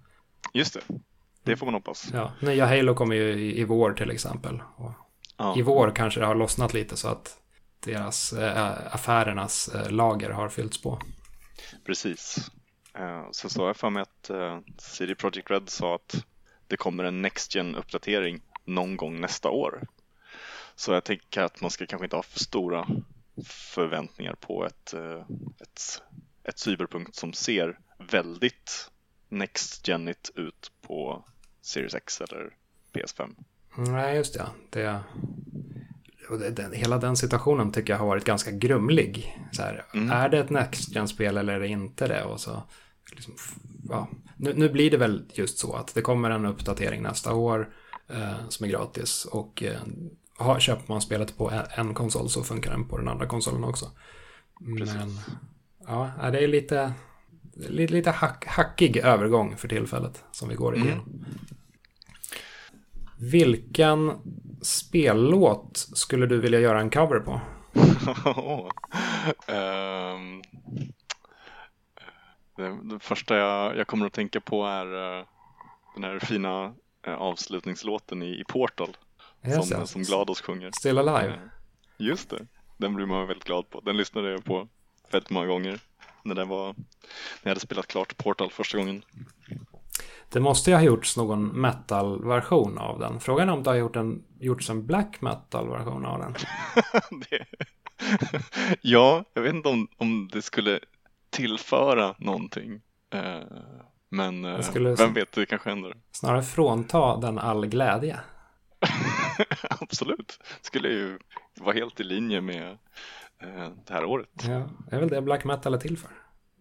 Just det, det får man hoppas. Ja, nya Halo kommer ju i, i vår till exempel. Ja. I vår kanske det har lossnat lite så att deras äh, affärernas äh, lager har fyllts på. Precis. Uh, så sa jag för mig att uh, CD Projekt Red sa att det kommer en Next gen uppdatering någon gång nästa år. Så jag tänker att man ska kanske inte ha för stora förväntningar på ett, eh, ett, ett cyberpunkt som ser väldigt Next Genit ut på Series X eller PS5. Nej, just det. det, det den, hela den situationen tycker jag har varit ganska grumlig. Så här, mm. Är det ett Next Gen-spel eller är det inte det? Och så, liksom, ja, nu, nu, blir det väl just så att det kommer en uppdatering nästa år eh, som är gratis och eh, har, köper man spelet på en, konsol så funkar den på den andra konsolen också. Precis. Men ja, det är lite, lite, lite hack, hackig övergång för tillfället som vi går mm. igenom. Mm. Vilken spellåt skulle du vilja göra en cover på? um, det, det, första jag, jag, kommer att tänka på är uh, den här fina uh, avslutningslåten i, i Portal. Yes, som, yes. som Glados sjunger. Still Alive. Just det, den blir man väldigt glad på. Den lyssnade jag på väldigt många gånger när, det var, när jag hade spelat klart Portal första gången. Det måste ju ha gjorts någon metal-version av den. Frågan är om det har gjort en, gjorts en black metal-version av den. det... ja, jag vet inte om, om det skulle tillföra någonting. Eh, men eh, vem vet, det kanske händer. Snarare frånta den all glädje. Absolut, skulle ju vara helt i linje med eh, det här året. Ja, det är väl det black metal är till för.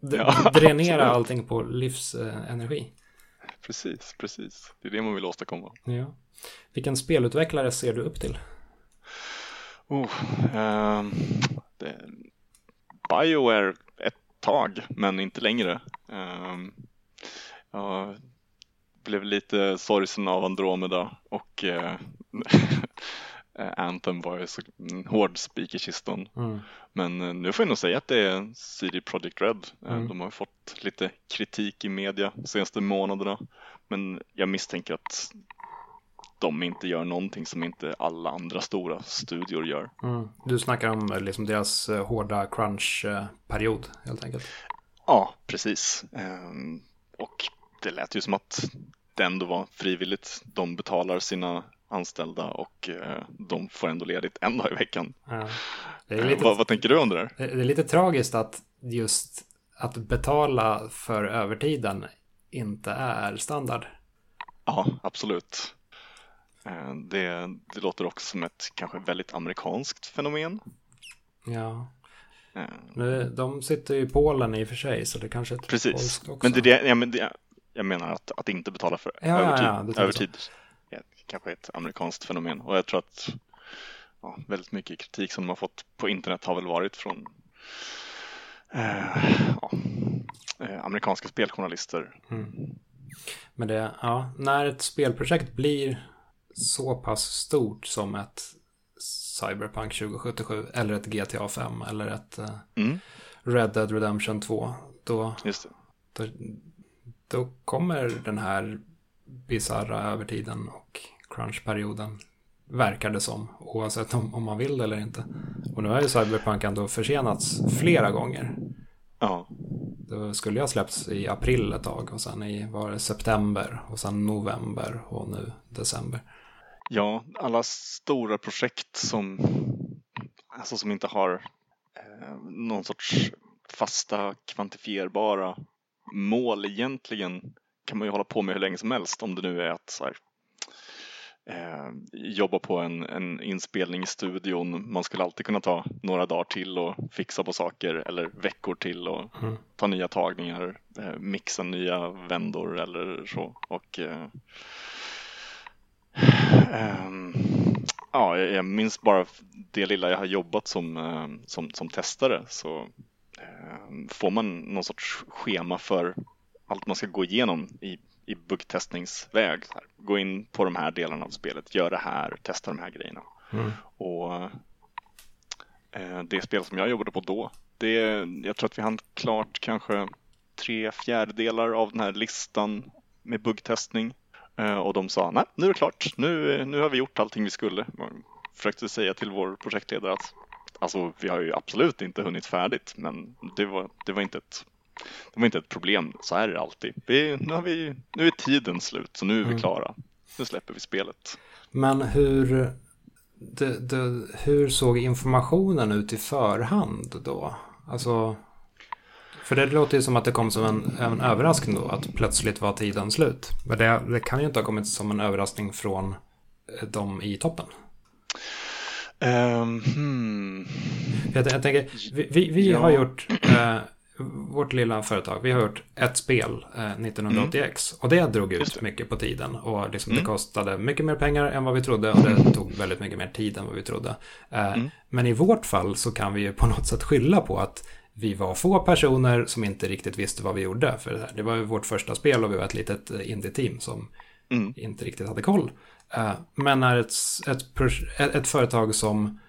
D ja, dränera absolut. allting på livsenergi. precis, precis. Det är det man vill åstadkomma. Ja. Vilken spelutvecklare ser du upp till? Oh, um, det, Bioware tag, men inte längre. Um, jag blev lite sorgsen av Andromeda och Eh, Anthem var ju så en hård spik i kistan. Mm. Men eh, nu får jag nog säga att det är CD Projekt Red. Eh, Mm. De har fått lite kritik i media de senaste månaderna. Men jag misstänker att de inte gör någonting som inte alla andra stora studior gör. Mm. Du snackar om eh, liksom deras eh, hårda crunch-period helt enkelt. Ja, precis. Ehm, Och det lät ju som att det ändå var frivilligt. De betalar sina anställda och eh, de får ändå ledigt en dag i veckan. Ja. Det, är Eh, lite, Vad, vad tänker du om det där? det är lite tragiskt att just att betala för övertiden inte är standard. Ja, absolut. Eh, Det, det låter också som ett kanske väldigt amerikanskt fenomen. Ja. Eh, Nu, de sitter ju i Polen i och för sig, så det kanske är ett Precis, också. men det, ja, men det, jag menar att, att inte betala för Ja, övertid, ja, övertid är kanske ett amerikanskt fenomen och jag tror att ja, väldigt mycket kritik som de har fått på internet har väl varit från eh, ja, eh, amerikanska speljournalister. Mm. Men det, ja, när ett spelprojekt blir så pass stort som ett Cyberpunk 2077 eller ett GTA 5 eller ett eh, Mm, Red Dead Redemption 2, då, då, då kommer den här bisarra övertiden och crunchperioden verkar det som, oavsett om, om man vill det eller inte. Och nu har ju Cyberpunk ändå försenats flera gånger. Ja, Det skulle ha släppts i april ett tag och sen i var det september och sen november och nu december. Ja, alla stora projekt som, alltså som inte har eh, någon sorts fasta kvantifierbara mål egentligen kan man ju hålla på med hur länge som helst om det nu är att så här, eh, jobba på en, en inspelning i studion. Man skulle alltid kunna ta några dagar till och fixa på saker eller veckor till och Mm. ta nya tagningar, eh, mixa nya vändor eller så. Och eh, ja, jag, minns bara det lilla jag har jobbat som, eh, som, som testare så eh, får man någon sorts schema för allt man ska gå igenom i, i buggtestningsväg. Gå in på de här delarna av spelet, gör det här, testa de här grejerna. Mm. Och eh, det spel som jag jobbade på då, det, jag tror att vi hann klart kanske tre fjärdedelar av den här listan med buggtestning. Eh, och de sa, nej, nu är det klart, nu, nu har vi gjort allting vi skulle. Jag försökte säga till vår projektledare att alltså, vi har ju absolut inte hunnit färdigt, men det var, det var inte ett det var inte ett problem, så här är det alltid. Vi, nu, har vi, nu är tiden slut, så nu är vi Mm. klara. Nu släpper vi spelet. Men hur, det, det, hur såg informationen ut i förhand då? Alltså, för det låter ju som att det kom som en, en överraskning då, att plötsligt var tiden slut. Men det, det kan ju inte ha kommit som en överraskning från eh, de i toppen. Ehm, hmm. Jag, jag tänker, vi, vi, vi Ja. har gjort, eh, vårt lilla företag, vi har gjort ett spel, eh, 1980X. Och det drog ut mycket på tiden. Och liksom Mm. det kostade mycket mer pengar än vad vi trodde. Och det tog väldigt mycket mer tid än vad vi trodde. Eh, Mm. Men i vårt fall så kan vi ju på något sätt skylla på att vi var få personer som inte riktigt visste vad vi gjorde. För det, här. det var ju vårt första spel och vi var ett litet eh, indie-team som Mm. inte riktigt hade koll. Eh, Men när ett, ett, ett, företag som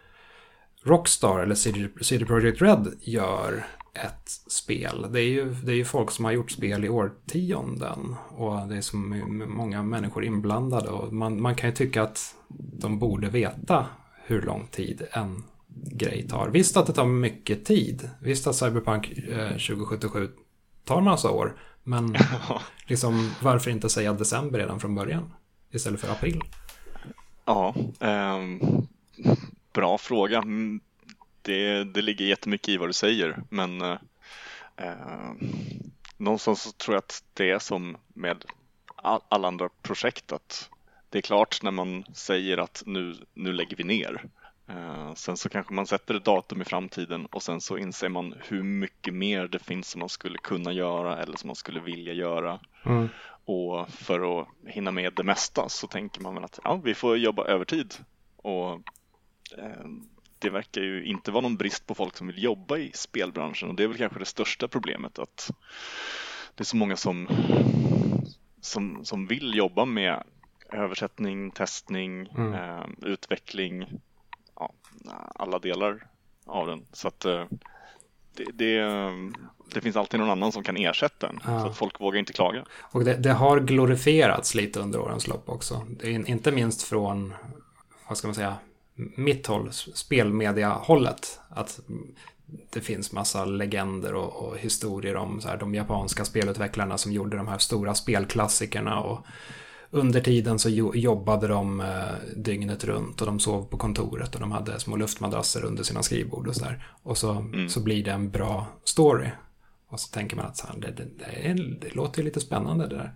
Rockstar eller CD, CD Projekt Red gör ett spel. Det är, ju, det är ju folk som har gjort spel i årtionden. Och det är så många människor inblandade. Och man, man kan ju tycka att de borde veta hur lång tid en grej tar. Visst att det tar mycket tid. Visst att Cyberpunk eh, 2077 tar massa år. Men liksom, varför inte säga december redan från början? Istället för april. Ja, ehm, bra fråga. Mm, Det, det ligger jättemycket i vad du säger, men eh, eh, någonstans så tror jag att det är som med all, alla andra projekt att det är klart när man säger att nu, nu lägger vi ner. Eh, sen så kanske man sätter ett datum i framtiden och sen så inser man hur mycket mer det finns som man skulle kunna göra eller som man skulle vilja göra. Mm. Och för att hinna med det mesta så tänker man väl att ja, vi får jobba övertid. Och eh, det verkar ju inte vara någon brist på folk som vill jobba i spelbranschen och det är väl kanske det största problemet att det är så många som, som, som vill jobba med översättning, testning, mm. eh, utveckling, ja, alla delar av den. Så att eh, det, det, det, finns alltid någon annan som kan ersätta den. Ja. Så att folk vågar inte klaga. Och det, det, har glorifierats lite under årens lopp också. Inte minst från, vad ska man säga, mitt håll, spelmedia-hållet. Att det finns massa legender och, och historier om så här, de japanska spelutvecklarna som gjorde de här stora spelklassikerna. Och under tiden så jobbade de eh, dygnet runt och de sov på kontoret och de hade små luftmadrasser under sina skrivbord och så där. Och så, mm. så blir det en bra story. Och så tänker man att så här, det, det, det, det låter lite spännande det där.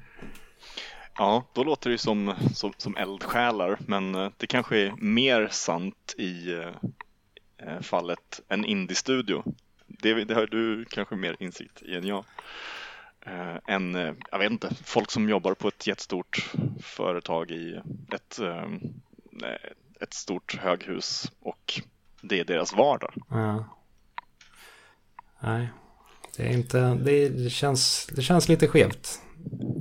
Ja, då låter det som, som, som eldsjälar, men eh, det kanske är mer sant i eh, fallet en indie-studio. Det, det har du kanske mer insikt i än jag. Eh, än, eh, jag vet inte, folk som jobbar på ett jättestort företag i ett, eh, eh, ett stort höghus och det är deras vardag. Ja. Nej, det är inte, det, känns, det känns lite skevt.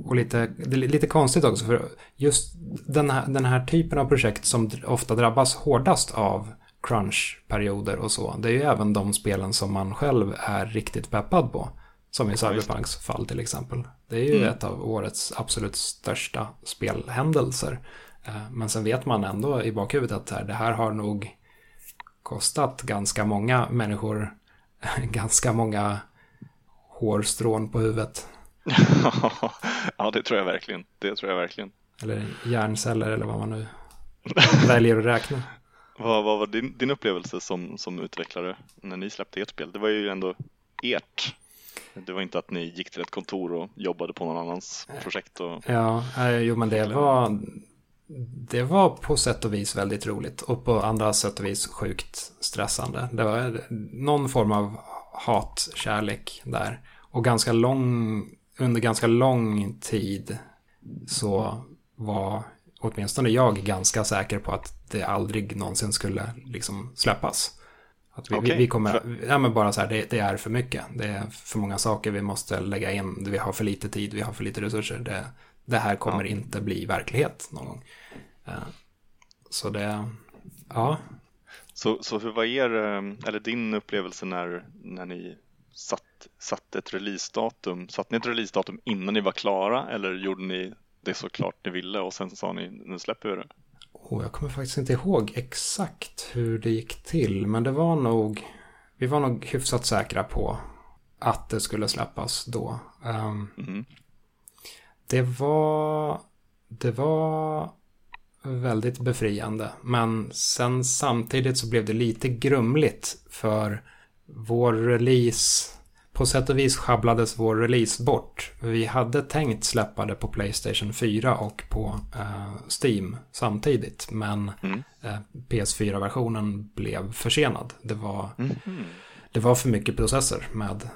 Och lite, det är lite konstigt också för just den här, den här typen av projekt som ofta drabbas hårdast av crunchperioder och så. Det är ju även de spelen som man själv är riktigt peppad på. Som i Cyberpunks fall till exempel. Det är ju mm. ett av årets absolut största spelhändelser. Eh, men sen vet man ändå i bakhuvudet att det här har nog kostat ganska många människor ganska många hårstrån på huvudet. ja, det tror jag verkligen. Det tror jag verkligen. Eller hjärnceller eller vad man nu väljer att räkna. vad, vad var din, din upplevelse som, som utvecklare när ni släppte ert spel? Det var ju ändå ert det var inte att ni gick till ett kontor och jobbade på någon annans projekt? Och... Ja, eh, jo men det var, det var på sätt och vis väldigt roligt och på andra sätt och vis sjukt stressande. Det var någon form av hatkärlek där. Och ganska lång, under ganska lång tid så var åtminstone jag ganska säker på att det aldrig någonsin skulle liksom släppas. Att vi, okay. vi, kommer, ja men bara så här, det, det, är för mycket. Det är för många saker vi måste lägga in. Vi har för lite tid, vi har för lite resurser. Det, det här kommer ja. inte bli verklighet någon gång. Eh, så det, ja. Så, så hur var er, eller din upplevelse när, när ni satt, satt ett releasedatum? Satt ni ett releasedatum innan ni var klara eller gjorde ni det så klart ni ville och sen sa ni nu släpper vi det? Och jag kommer faktiskt inte ihåg exakt hur det gick till. Men det var nog... Vi var nog hyfsat säkra på att det skulle släppas då. Um, mm. Det var... Det var väldigt befriande. Men sen samtidigt så blev det lite grumligt för vår release på sätt och vis schabblades vår release bort. Vi hade tänkt släppa det på Playstation 4 och på eh, Steam samtidigt. Men mm. eh, PS4-versionen blev försenad. Det var, mm. det var för mycket processer med,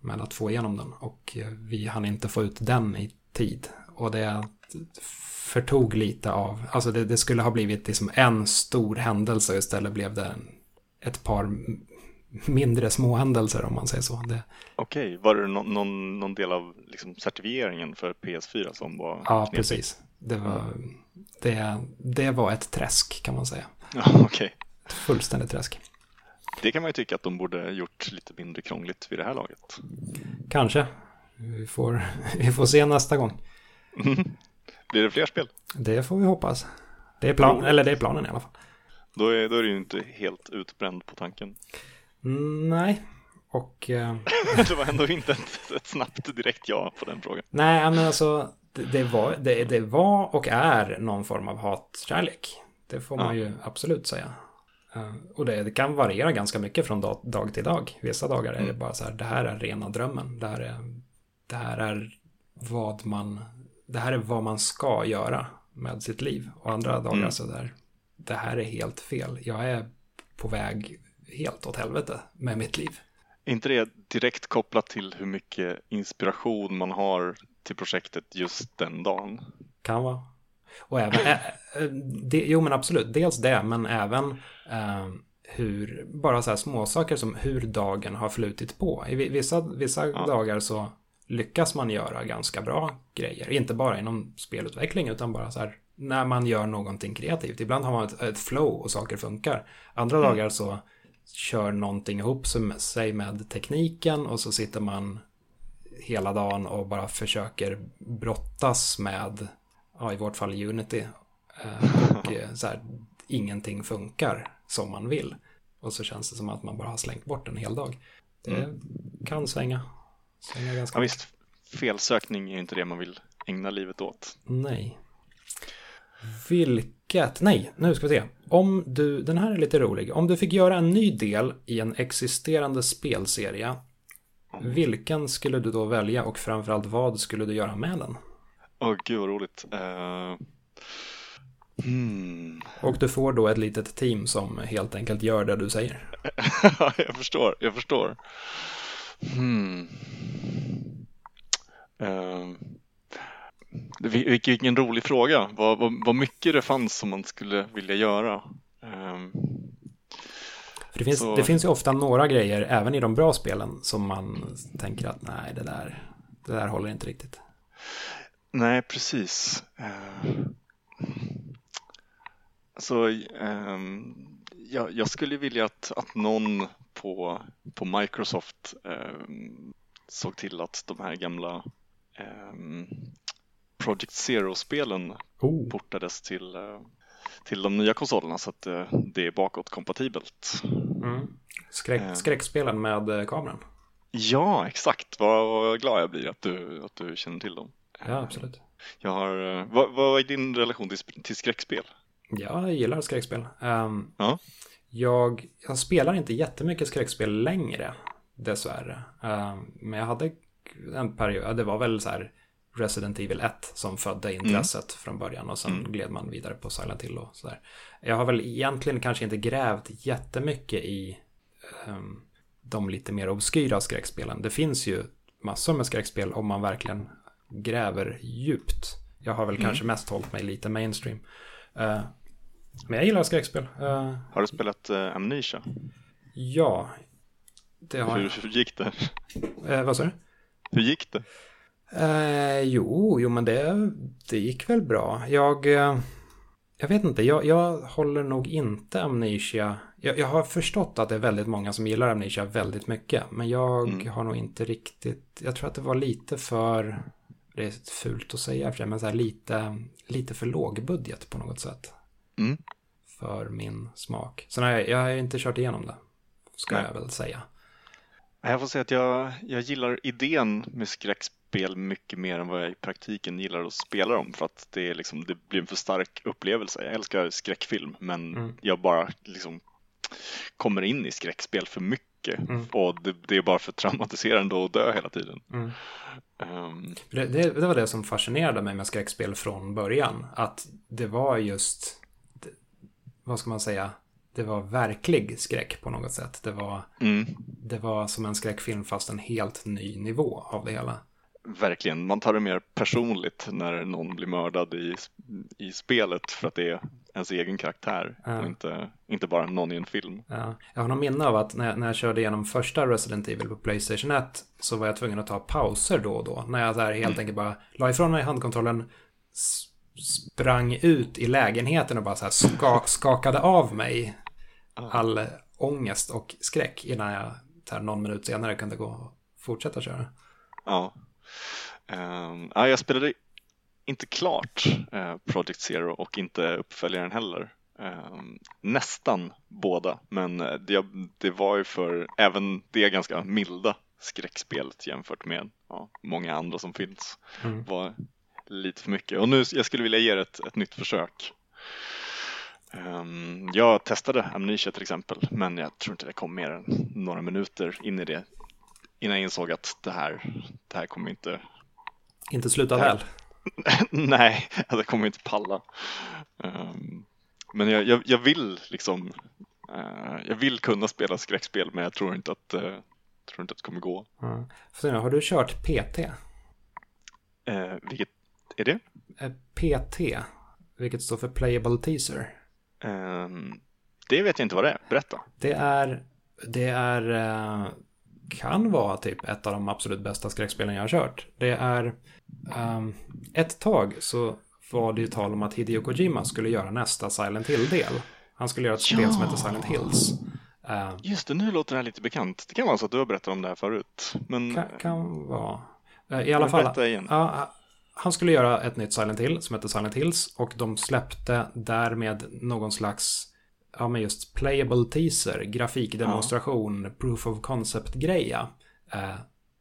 med att få igenom den. Och eh, vi hann inte få ut den i tid. Och det förtog lite av, alltså det, det skulle ha blivit liksom en stor händelse och istället blev det ett par mindre småhändelser om man säger så. Det... Okej, var det någon, någon, någon, del av liksom certifieringen för PS4 som var Ja, knepig? precis. Det var, det, det var ett träsk kan man säga. Ja, okej. Ett fullständigt träsk. Det kan man ju tycka att de borde gjort lite mindre krångligt vid det här laget. Kanske. Vi får, vi får se nästa gång. Blir det fler spel? Det får vi hoppas. Det är, plan, eller det är planen i alla fall. Då är, då är du ju inte helt utbränd på tanken. Mm, nej, och... Eh... det var ändå inte ett, ett, snabbt direkt ja på den frågan. Nej, men alltså det, det, var, det, det var och är någon form av hatkärlek. Det får man ja. ju absolut säga. Uh, och det, det, kan variera ganska mycket från dag, dag till dag. Vissa dagar är det mm. bara så här, det här är rena drömmen. Det här är, det här är vad man, det här är vad man ska göra med sitt liv. Och andra dagar mm. så där, det här är helt fel. Jag är på väg helt åt helvete med mitt liv. Är inte det direkt kopplat till hur mycket inspiration man har till projektet just den dagen? Kan vara. Och även, äh, det, jo men absolut, dels det, men även äh, hur, bara så här småsaker som hur dagen har flutit på. I vissa, vissa ja. dagar så lyckas man göra ganska bra grejer. Inte bara inom spelutveckling utan bara så här när man gör någonting kreativt. Ibland har man ett, ett flow och saker funkar. Andra Mm. dagar så kör någonting ihop sig med tekniken och så sitter man hela dagen och bara försöker brottas med, ja, i vårt fall Unity. Eh, Och eh, så här, ingenting funkar som man vill. Och så känns det som att man bara har slängt bort en hel dag. Det kan svänga. Svänga ganska Mm. Ja, visst, felsökning är inte det man vill ägna livet åt. Nej. Vilket, nej, nu ska vi se. Om du, den här är lite rolig. Om du fick göra en ny del i en existerande spelserie, vilken skulle du då välja och framförallt vad skulle du göra med den? Åh gud vad roligt. Eh, hmm. Och du får då ett litet team som helt enkelt gör det du säger. jag förstår, jag förstår. Eh, vil- vilken, rolig fråga. Vad, vad, vad mycket det fanns som man skulle vilja göra. För det finns, Så- det finns ju ofta några grejer, även i de bra spelen, som man tänker att nej, det där, det där håller inte riktigt. nej, precis. Eh, så ehm, jag, jag skulle vilja att, att någon på, på Microsoft ehm, såg till att de här gamla ehm, Project Zero-spelen Oh, portades till, eh, till de nya konsolerna så att eh, det är bakåtkompatibelt. mm. Skräck, Eh. skräckspelen med kameran. Ja, exakt. Vad, vad glad jag blir att du, att du känner till dem. Ja, absolut. Jag har, vad, vad är din relation till, till skräckspel? Ja, jag gillar skräckspel. Ehm, Ja. jag, jag spelar inte jättemycket skräckspel längre, dessvärre. Ehm, men jag hade en period, det var väl så här Resident Evil 1 som födde intresset från början och sen gled man vidare på Silent Hill och sådär. Jag har väl egentligen kanske inte grävt jättemycket i ehm, de lite mer obskyra skräckspelen. Det finns ju massor med skräckspel om man verkligen gräver djupt. Jag har väl kanske mest hållit mig lite mainstream. Eh, men jag gillar skräckspel. Eh, Har du spelat eh, Amnesia? ja, det har Hur, jag. hur gick det? Vad sa du? Hur gick det? Eh, jo, jo, men det, det gick väl bra. Jag, eh, jag vet inte, jag, jag håller nog inte Amnesia. Jag, jag har förstått att det är väldigt många som gillar Amnesia väldigt mycket. Men jag Mm. har nog inte riktigt, jag tror att det var lite för, det är fult att säga för men så här lite, lite för låg budget på något sätt. Mm. För min smak. Så nej, jag har inte kört igenom det. Ska Nej. jag väl säga. Jag får säga att jag, jag gillar idén med skräckspel mycket mer än vad jag i praktiken gillar att spela dem för att det, är liksom, det blir en för stark upplevelse. Jag älskar skräckfilm men Mm. jag bara liksom kommer in i skräckspel för mycket Mm. och det, det är bara för traumatiserande att dö hela tiden. Mm. Ehm, Det, det, det var det som fascinerade mig med skräckspel från början. Att det var just, vad ska man säga, det var verklig skräck på något sätt. Det var, mm, det var som en skräckfilm fast en helt ny nivå av det hela. verkligen, man tar det mer personligt när någon blir mördad i, i spelet för att det är ens egen karaktär Ja. och inte, inte bara någon i en film. Ja, jag har någon minne av att när, när jag körde igenom första Resident Evil på Playstation 1 så var jag tvungen att ta pauser då och då. När jag där helt enkelt bara la ifrån mig handkontrollen, sprang ut i lägenheten och bara så här ska, skakade av mig all ångest och skräck innan jag här, någon minut senare kunde gå och fortsätta köra. Ja. Ja, jag spelade inte klart eh, Project Zero och inte uppföljaren heller. Ehm, nästan båda, men eh, det, det var ju för även det ganska milda skräckspelet jämfört med ja, många andra som finns. Mm. var lite för mycket. Och nu jag skulle vilja ge det ett, ett nytt försök. Ehm, jag testade Amnesia till exempel, men jag tror inte det kom mer än några minuter in i det innan jag insåg att det här, det här kommer inte, Inte sluta Ja. väl. nej, det kommer inte palla. Ehm, men jag, jag, jag vill liksom, eh, jag vill kunna spela skräckspel, men jag tror inte att, eh, tror inte att det kommer gå. Nu, Har du kört PT? Eh, vilket är det? PT, vilket står för Playable Teaser. Ehm, det vet jag inte vad det är, berätta. Det är, det är, eh, kan vara typ ett av de absolut bästa skräckspelen jag har kört. Det är, ehm, ett tag så var det ju tal om att Hideo Kojima skulle göra nästa Silent Hill-del. Han skulle göra ett spel som heter Silent Hills. Uh, Just det, nu låter det här lite bekant. Det kan vara så att du har berättat om det här förut. Men... Kan, kan vara. Uh, I alla fall. Igen. Han skulle göra ett nytt Silent Hill som heter Silent Hills och de släppte därmed någon slags ja men just playable teaser, grafikdemonstration, ja. proof of concept-greja. Eh,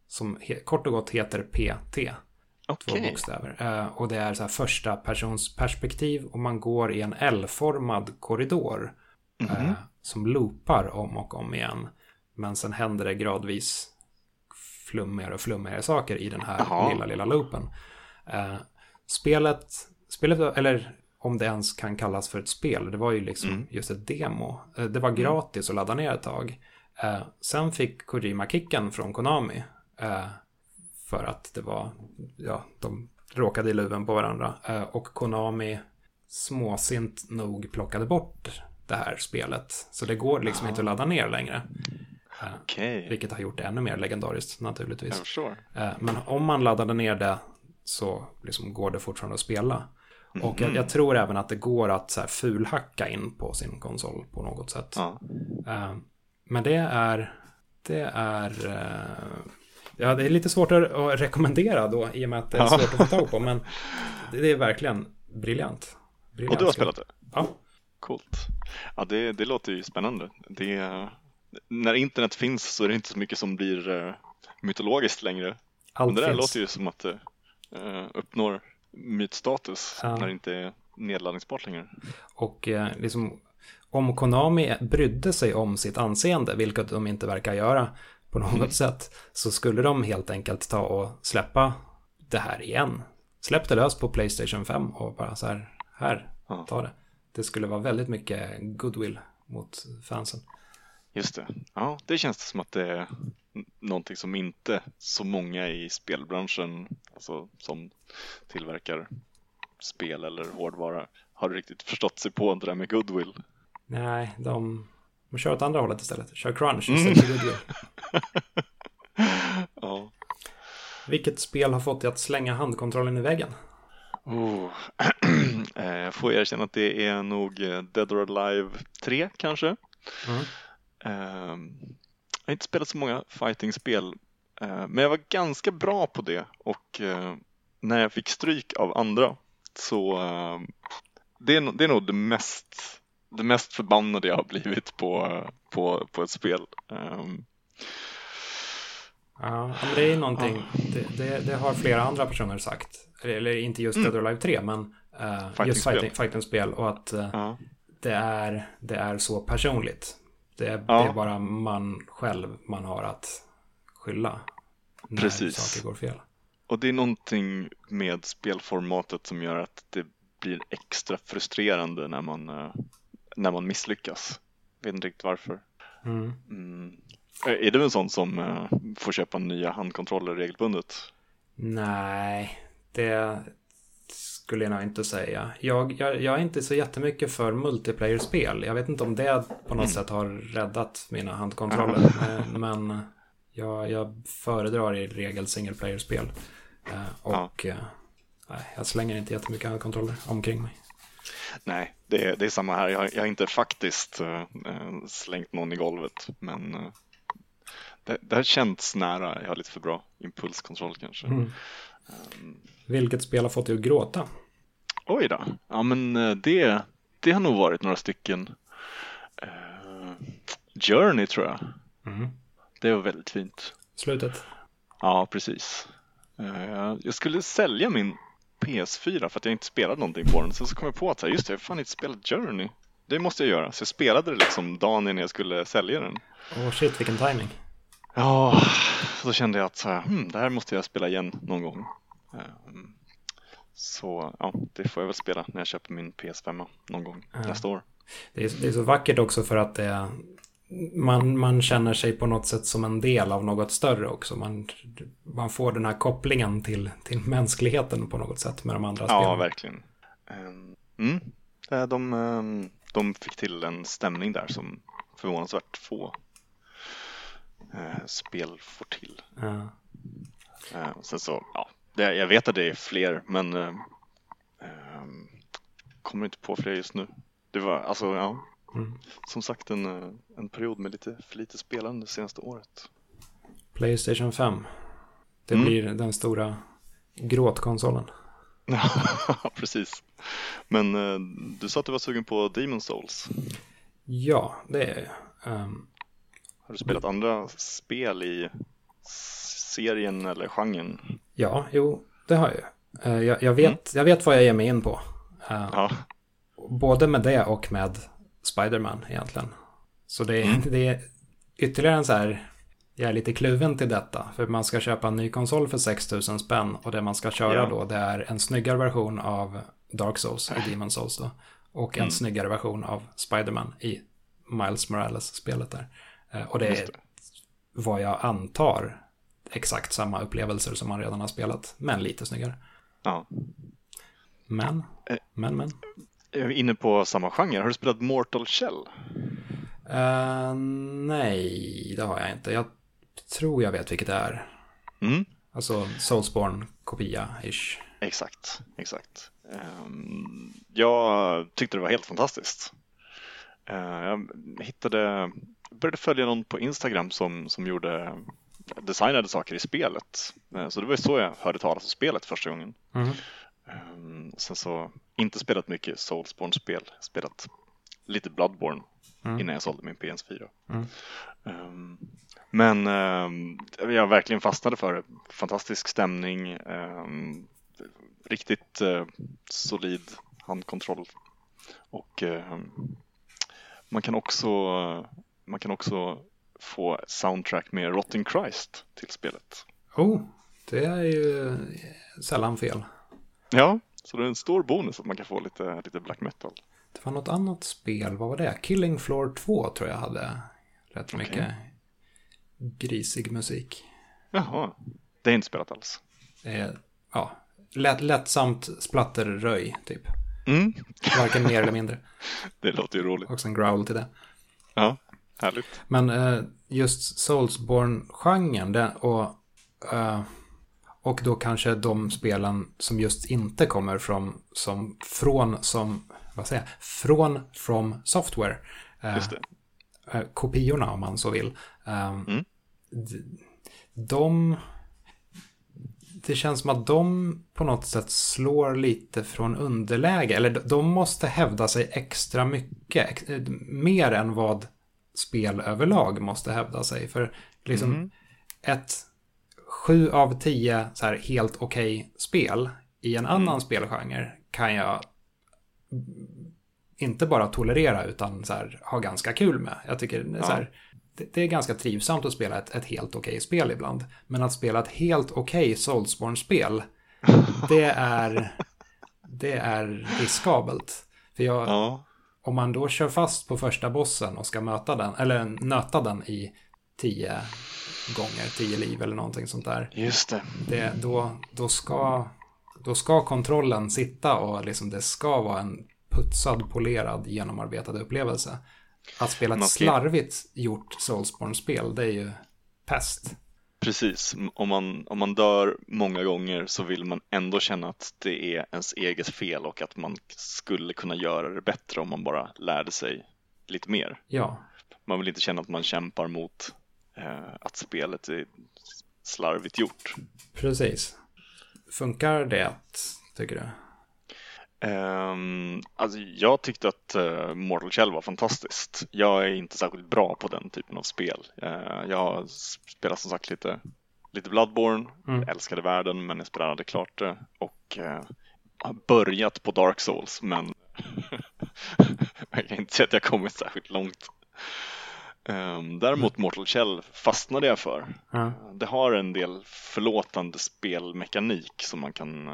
som kort och gott heter PT. Okay. Två bokstäver. Eh, och det är så här första persons perspektiv och man går i en L-formad korridor. Mm -hmm. eh, som loopar om och om igen. Men sen händer det gradvis flummigare och flummigare saker i den här Aha. lilla, lilla loopen. Eh, spelet, spelet, eller om det ens kan kallas för ett spel, det var ju liksom mm. just ett demo. Eh, det var mm. gratis att ladda ner ett tag. Eh, sen fick Kojima kicken från Konami. För att det var, ja, de råkade i luven på varandra. Och Konami småsint nog plockade bort det här spelet. Så det går liksom ah. inte att ladda ner längre. Okay. Vilket har gjort det ännu mer legendariskt naturligtvis. Men om man laddade ner det så liksom går det fortfarande att spela. Mm. Och jag, jag, tror även att det går att så här fulhacka in på sin konsol på något sätt. Ja. Uh, men det är, det är, uh, ja det är lite svårt att rekommendera då i och med att det är svårt att få tag på. Men det är verkligen briljant. briljant och du har spelat det? Ja. Coolt. Ja, det, det låter ju spännande. Det, när internet finns så är det inte så mycket som blir uh, mytologiskt längre. Allt Men det där finns. låter ju som att det uppnår mytstatus ja. när det inte är nedladdningsbart längre. Och eh, liksom om Konami brydde sig om sitt anseende, vilket de inte verkar göra på något mm. sätt, så skulle de helt enkelt ta och släppa det här igen. Släpp det lös på Playstation 5 och bara så här, här, ja. ta det. Det skulle vara väldigt mycket goodwill mot fansen. Just det. Ja, det känns som att det är någonting som inte så många i spelbranschen, alltså som tillverkar spel eller hårdvara, har riktigt förstått sig på det där med goodwill. Nej, de, de kör åt andra hållet istället. Kör crunch istället för goodwill. ja. Vilket spel har fått dig att slänga handkontrollen i väggen? Oh. Jag får erkänna att det är nog eh, Dead or Alive 3 kanske. Mm. Ehm, jag har inte spelat så många fighting-spel, eh, men jag var ganska bra på det och eh, när jag fick stryk av andra så ehm, det är, det är nog det mest, det mest förbannade jag har blivit på, på, på ett spel. Um, ja, det är någonting, det, det, det, har flera andra personer sagt. Eller inte just mm. Dead or Alive 3, men uh, just fighting-spel. Fighting och att uh, uh. Det, är, det är så personligt. Det är, ja. det är, bara man själv man har att skylla när Precis. saker går fel. Och det är någonting med spelformatet som gör att det blir extra frustrerande när man, eh, när man misslyckas. Jag vet inte riktigt varför. Mm. Mm. Är du en sån som uh, får köpa nya handkontroller regelbundet? Nej, det, skulle jag nog inte säga. Jag, jag, jag, är inte så jättemycket för multiplayer-spel. Jag vet inte om det på något mm. sätt har räddat mina handkontroller. Men jag, jag föredrar i regel single player-spel. Eh, och ja. nej, jag slänger inte jättemycket handkontroller omkring mig. Nej, det är, det är samma här. Jag, jag har inte faktiskt uh, slängt någon i golvet. Men det, det har känts nära. Jag har lite för bra impulskontroll kanske. Mm. Um, vilket spel har fått dig att gråta? Oj då. Ja men eh, det, det har nog varit några stycken. Uh, Journey tror jag. Mm. Det var väldigt fint. Slutet? Ja, precis. Uh, jag skulle sälja min PS4 för att jag inte spelade någonting på den. Sen så kom jag på att just det, jag har fan inte spelat Journey. Det måste jag göra. Så jag spelade det liksom dagen innan jag skulle sälja den. Åh oh shit, vilken timing. Ja, så kände jag att så här, hmm, det här måste jag spela igen någon gång. Ehm, så ja, det får jag väl spela när jag köper min PS5 någon gång ja. nästa år. Det är, det är, så vackert också för att det, man, man känner sig på något sätt som en del av något större också. Man, man får den här kopplingen till, till mänskligheten på något sätt med de andra spelarna. Ja, verkligen. Ehm, mm, de, ehm, de fick till en stämning där som förvånansvärt få eh, spel får till. Ja. Sen så, ja, det, jag vet att det är fler, men eh, eh, kommer inte på fler just nu. Det var alltså, ja, Mm. som sagt en, eh, en period med lite för lite spelande det senaste året. Playstation 5. Det Mm. blir den stora gråtkonsolen. Ja, precis. Men eh, du sa att du var sugen på Demon Souls. Ja, det är jag. Ehm, Har du spelat andra spel i serien eller genren? Ja, jo, det har jag. Eh, jag, jag, vet, jag vet vad jag ger mig in på. Eh, Ja, Både med det och med Spiderman egentligen. Så det, är- det är ytterligare en så här, jag är lite kluven till detta. För man ska köpa en ny konsol för 6000 spänn och det man ska köra Ja. då det är en snyggare version av Dark Souls i Demon Souls då. Och en Mm. snyggare version av Spiderman i Miles Morales-spelet där. Eh, Och det det. vad jag antar exakt samma upplevelser som man redan har spelat, men lite snyggare. ja. Men, Eh. men, men. Är inne på samma genre. Har du spelat Mortal Shell? Eh, nej, det har jag inte. Jag tror jag vet vilket det är. Mm. Alltså Soulsborne-kopia-ish. Exakt, exakt. Ehm, jag tyckte det var helt fantastiskt. Eh, jag hittade, började följa någon på Instagram som, som gjorde designade saker i spelet. Eh, så det var ju så jag hörde talas om spelet första gången. Mhm. Ehm, sen så, inte spelat mycket Soulsborne-spel, spelat lite Bloodborne Mm. innan jag sålde min PS4. Mm. Ehm, men ehm, jag verkligen fastnade för det. Fantastisk stämning, riktigt eh, solid handkontroll och man kan också man kan också få soundtrack med Rotten Christ till spelet. Oh, det är ju sällan fel. Ja, så det är en stor bonus att man kan få lite, lite black metal. Det var något annat spel, vad var det? Killing Floor 2 tror jag hade rätt Okej. mycket grisig musik. Jaha, det är inte spelat alls. Är, ja, lätt, lättsamt splatterröj typ. Mm, Varken mer eller mindre. det låter ju roligt. Också en growl till det. Ja, härligt. Men eh, just Soulsborne-genren och, eh, och då kanske de spelen som just inte kommer från, som, från, som, vad säger jag, från From Software. Eh, eh, kopiorna om man så vill. Eh, Mm. d- De... Det känns som att de på något sätt slår lite från underläge. Eller de- de måste hävda sig extra mycket. ex- eh, Mer än vad spel överlag måste hävda sig. För liksom Mhm. ett sju av tio så här helt okej spel i en annan spelgenre kan jag inte bara tolerera utan så här, ha ganska kul med. Jag tycker det är, så här, det, det är ganska trivsamt att spela ett, ett helt okej spel ibland. Men att spela ett helt okej Soulsborne-spel, det är, det är riskabelt. För jag, Ja, om man då kör fast på första bossen och ska möta den, eller nöta den i tio gånger, tio liv eller någonting sånt där. just det. Det, då, då, ska, då ska kontrollen sitta och liksom det ska vara en putsad, polerad, genomarbetad upplevelse. Att spela ett slarvigt gjort Soulsborne-spel, det är ju pest. Precis, om man, om man dör många gånger så vill man ändå känna att det är ens eget fel och att man skulle kunna göra det bättre om man bara lärde sig lite mer. Ja, Man vill inte känna att man kämpar mot eh, att spelet är slarvigt gjort. precis. Funkar det, tycker du? Um, alltså jag tyckte att uh, Mortal Shell var fantastiskt. Jag är inte särskilt bra på den typen av spel. Eh, jag har spelat som sagt lite, lite Bloodborne, Mm. jag älskade världen men jag spelade klart det och eh, har börjat på Dark Souls men jag kan inte säga att jag kommit särskilt långt. Ehm, däremot Mortal Shell fastnade jag för. Ja. Det har en del förlåtande spelmekanik som man kan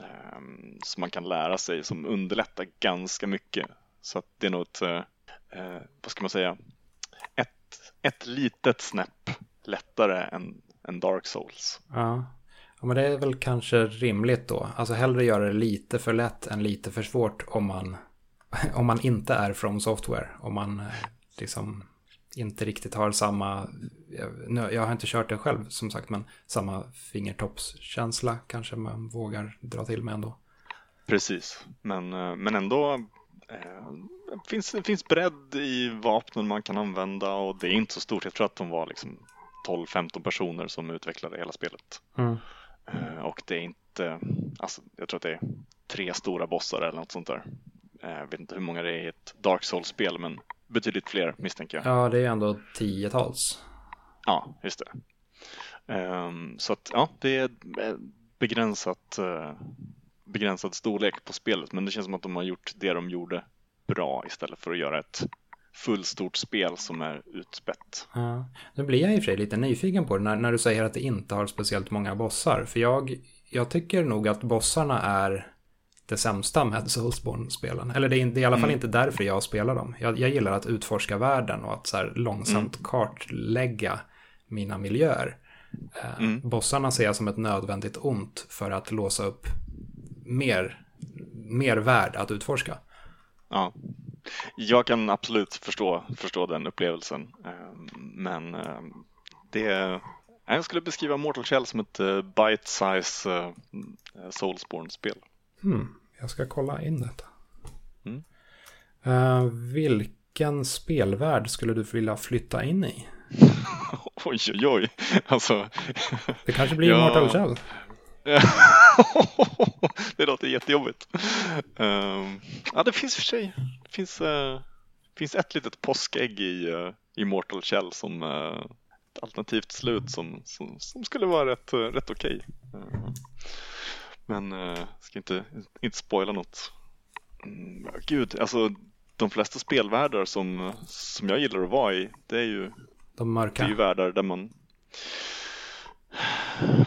Ehm, som man kan lära sig som underlättar ganska mycket. Så att det är nog ett, eh, vad ska man säga, ett, ett litet snäpp lättare än, än Dark Souls. Ja. ja, men det är väl kanske rimligt då. Alltså hellre göra det lite för lätt än lite för svårt om man, om man inte är from software. Om man eh, liksom inte riktigt har samma, jag, nu- jag har inte kört det själv som sagt, men samma fingertoppskänsla kanske man vågar dra till med ändå. Precis, men, eh, men ändå eh, finns, det finns bredd i vapnen man kan använda och det är inte så stort. Jag tror att de var liksom 12-15 personer som utvecklade hela spelet. Mm. Eh, och det är inte, alltså jag tror att det är tre stora bossar eller något sånt där. Eh, Jag vet inte hur många det är i ett Dark Souls-spel men betydligt fler misstänker jag. Ja, det är ju ändå tiotals. Ja, just det. Ehm, så att ja, det är eh, begränsat, eh, begränsad storlek på spelet men det känns som att de har gjort det de gjorde bra istället för att göra ett fullstort spel som är utspätt. Ja. Nu blir jag i och för sig lite nyfiken på det när, när du säger att det inte har speciellt många bossar. För jag, jag tycker nog att bossarna är det sämsta med Soulsborne-spelen. Eller det är, det är i alla fall Mm. inte därför jag spelar dem. Jag, jag gillar att utforska världen och att så här långsamt kartlägga mina miljöer. Eh, Mm. Bossarna ser jag som ett nödvändigt ont för att låsa upp mer, mer värld att utforska. Ja. Jag kan absolut förstå, förstå den upplevelsen. Ehm, Men ehm, det jag skulle beskriva Mortal Shell som ett eh, bite-size eh, Soulsborne-spel. Hmm, jag ska kolla in detta. Mm. Eh, vilken spelvärld skulle du vilja flytta in i? Oj, oj, oj. Alltså, Det kanske blir Ja. Mortal Shell. det låter jättejobbigt. Ehm, ja, det finns för sig. Det finns, eh, finns ett litet påskägg i, uh, i Mortal Shell som eh, ett alternativt slut som, som, som skulle vara rätt, rätt okej. Eh, men uh, ska inte, inte spoila något. Mm, gud, alltså de flesta spelvärldar som, som jag gillar att vara i, det är ju De det mörka. är ju världar där man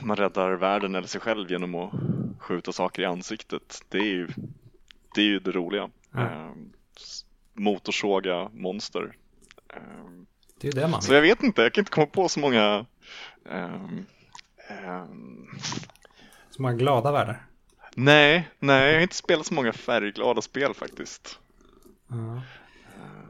man räddar världen eller sig själv genom att skjuta saker i ansiktet. Det är ju det, är ju det roliga. Ehm, s- motorsåga monster. Ehm, Det är det man så jag vet inte, jag kan inte komma på så många ehm, Så många glada världar. Nej, nej, jag har inte spelat så många färgglada spel faktiskt. Ja.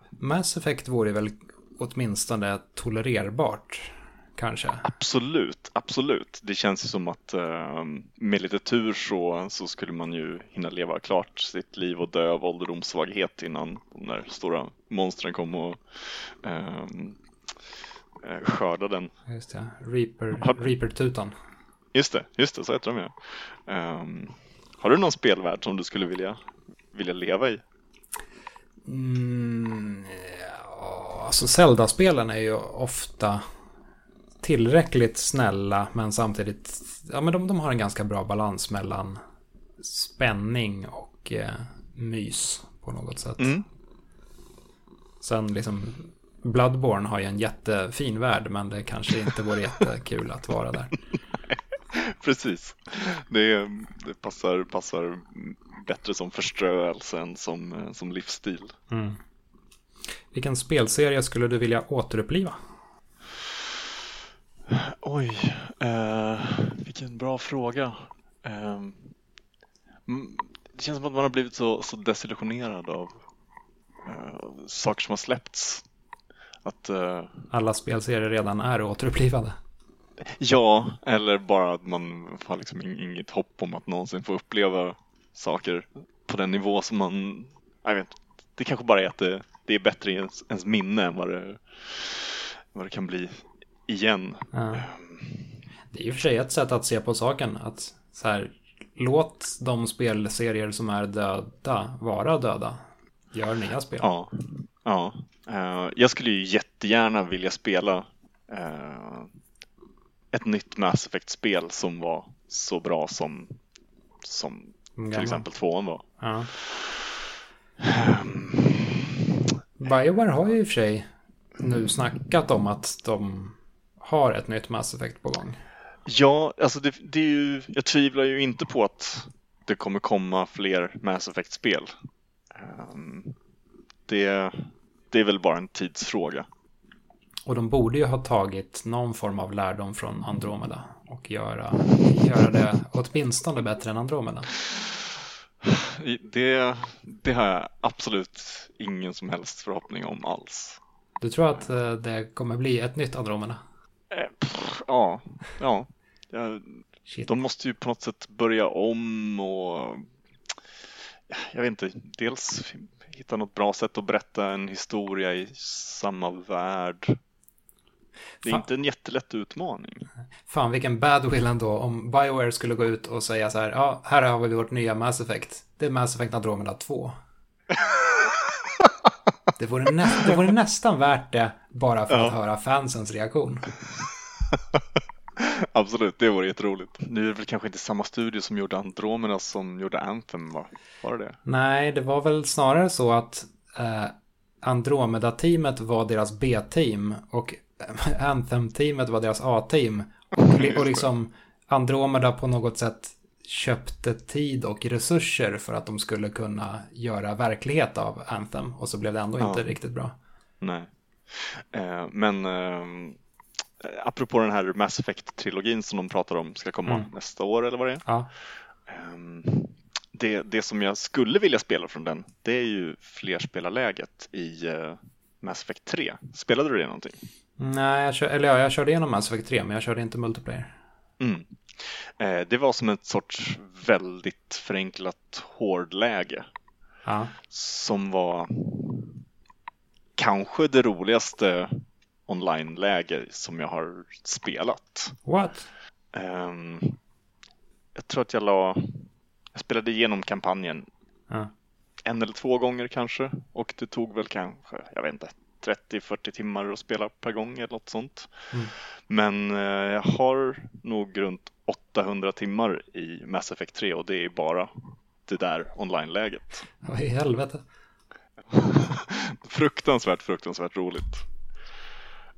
Mass Effect vore väl åtminstone tolererbart. Kanske. Absolut, absolut. Det känns ju som att eh, med lite tur så, så skulle man ju hinna leva klart sitt liv och dö av ålderdomssvaghet innan de där stora monstren kom och ehm, eh, skörda den. Just det. Reaper, Reaper-tutan. Just det, just det, så heter de ja. Ehm, har du någon spelvärld som du skulle vilja, vilja leva i? Mm, ja, alltså Zelda-spelen är ju ofta tillräckligt snälla men samtidigt, ja men de, de har en ganska bra balans mellan spänning och eh, mys på något sätt. Mm. Sen liksom Bloodborne har ju en jättefin värld men det kanske inte vore jättekul att vara där. Precis. Det, det passar, passar bättre som förströelse än som, eh, som livsstil. Mm. Vilken spelserie skulle du vilja återuppliva? Oj, eh, vilken bra fråga. Eh, mm, det känns som att man har blivit så, så desillusionerad av eh, saker som har släppts. Att, eh, Alla spelserier redan är återupplivade. Ja, eller bara att man har liksom ing- inget hopp om att någonsin få uppleva saker på den nivå som man, jag vet det kanske bara är att det, det är bättre i ens, ens minne än vad det, vad det kan bli igen. Ja. Det är ju för sig ett sätt att se på saken. Att så här, låt de spelserier som är döda vara döda. Gör nya spel. Ja, ja. Eh, jag skulle ju jättegärna vilja spela eh, ett nytt Mass Effect-spel som var så bra som, som till Gammal. exempel tvåan var. Ja. Bioware har ju i och för sig nu snackat om att de har ett nytt Mass Effect på gång. Ja, alltså det, det är ju, jag tvivlar ju inte på att det kommer komma fler Mass Effect-spel. Ehm, det, det är väl bara en tidsfråga. Och de borde ju ha tagit någon form av lärdom från Andromeda och göra, göra det åtminstone bättre än Andromeda. Det, det har jag absolut ingen som helst förhoppning om alls. Du tror att eh, det kommer bli ett nytt Andromeda? Eh, ja. ja. Shit. De måste ju på något sätt börja om och jag vet inte, dels hitta något bra sätt att berätta en historia i samma värld. Det är Fan. inte en jättelätt utmaning. Fan vilken badwill ändå om Bioware skulle gå ut och säga så här, ja, här har vi vårt nya Mass Effect. Det är Mass Effect Andromeda 2. Det vore, nä det vore nästan värt det bara för Ja. att höra fansens reaktion. Absolut, det vore jätteroligt. Nu är det väl kanske inte samma studio som gjorde Andromeda som gjorde Anthem, va? Var det det? Nej, det var väl snarare så att eh, Andromeda-teamet var deras B-team och Anthem-teamet var deras A-team. Och, och liksom Andromeda på något sätt köpte tid och resurser för att de skulle kunna göra verklighet av Anthem. Och så blev det ändå Ja. inte riktigt bra. Nej. Eh, men eh, apropå den här Mass Effect-trilogin som de pratar om ska komma Mm. nästa år eller vad det är. Ja, Ehm, det, det som jag skulle vilja spela från den, det är ju flerspelarläget i eh, Mass Effect 3. Spelade du det någonting? Nej, jag, kör, eller ja, jag körde igenom Mass Effect 3, men jag körde inte multiplayer. Mm. Eh, det var som ett sorts väldigt förenklat hårdläge Ja, som var kanske det roligaste online-läge som jag har spelat. what? Ehm, jag tror att jag la, jag spelade igenom kampanjen Ja. en eller två gånger kanske och det tog väl kanske, jag vet inte, 30-40 timmar att spela per gång eller något sånt. Mm. Men eh, jag har nog runt 800 timmar i Mass Effect 3 och det är bara det där online-läget. Vad i helvete? fruktansvärt, fruktansvärt roligt.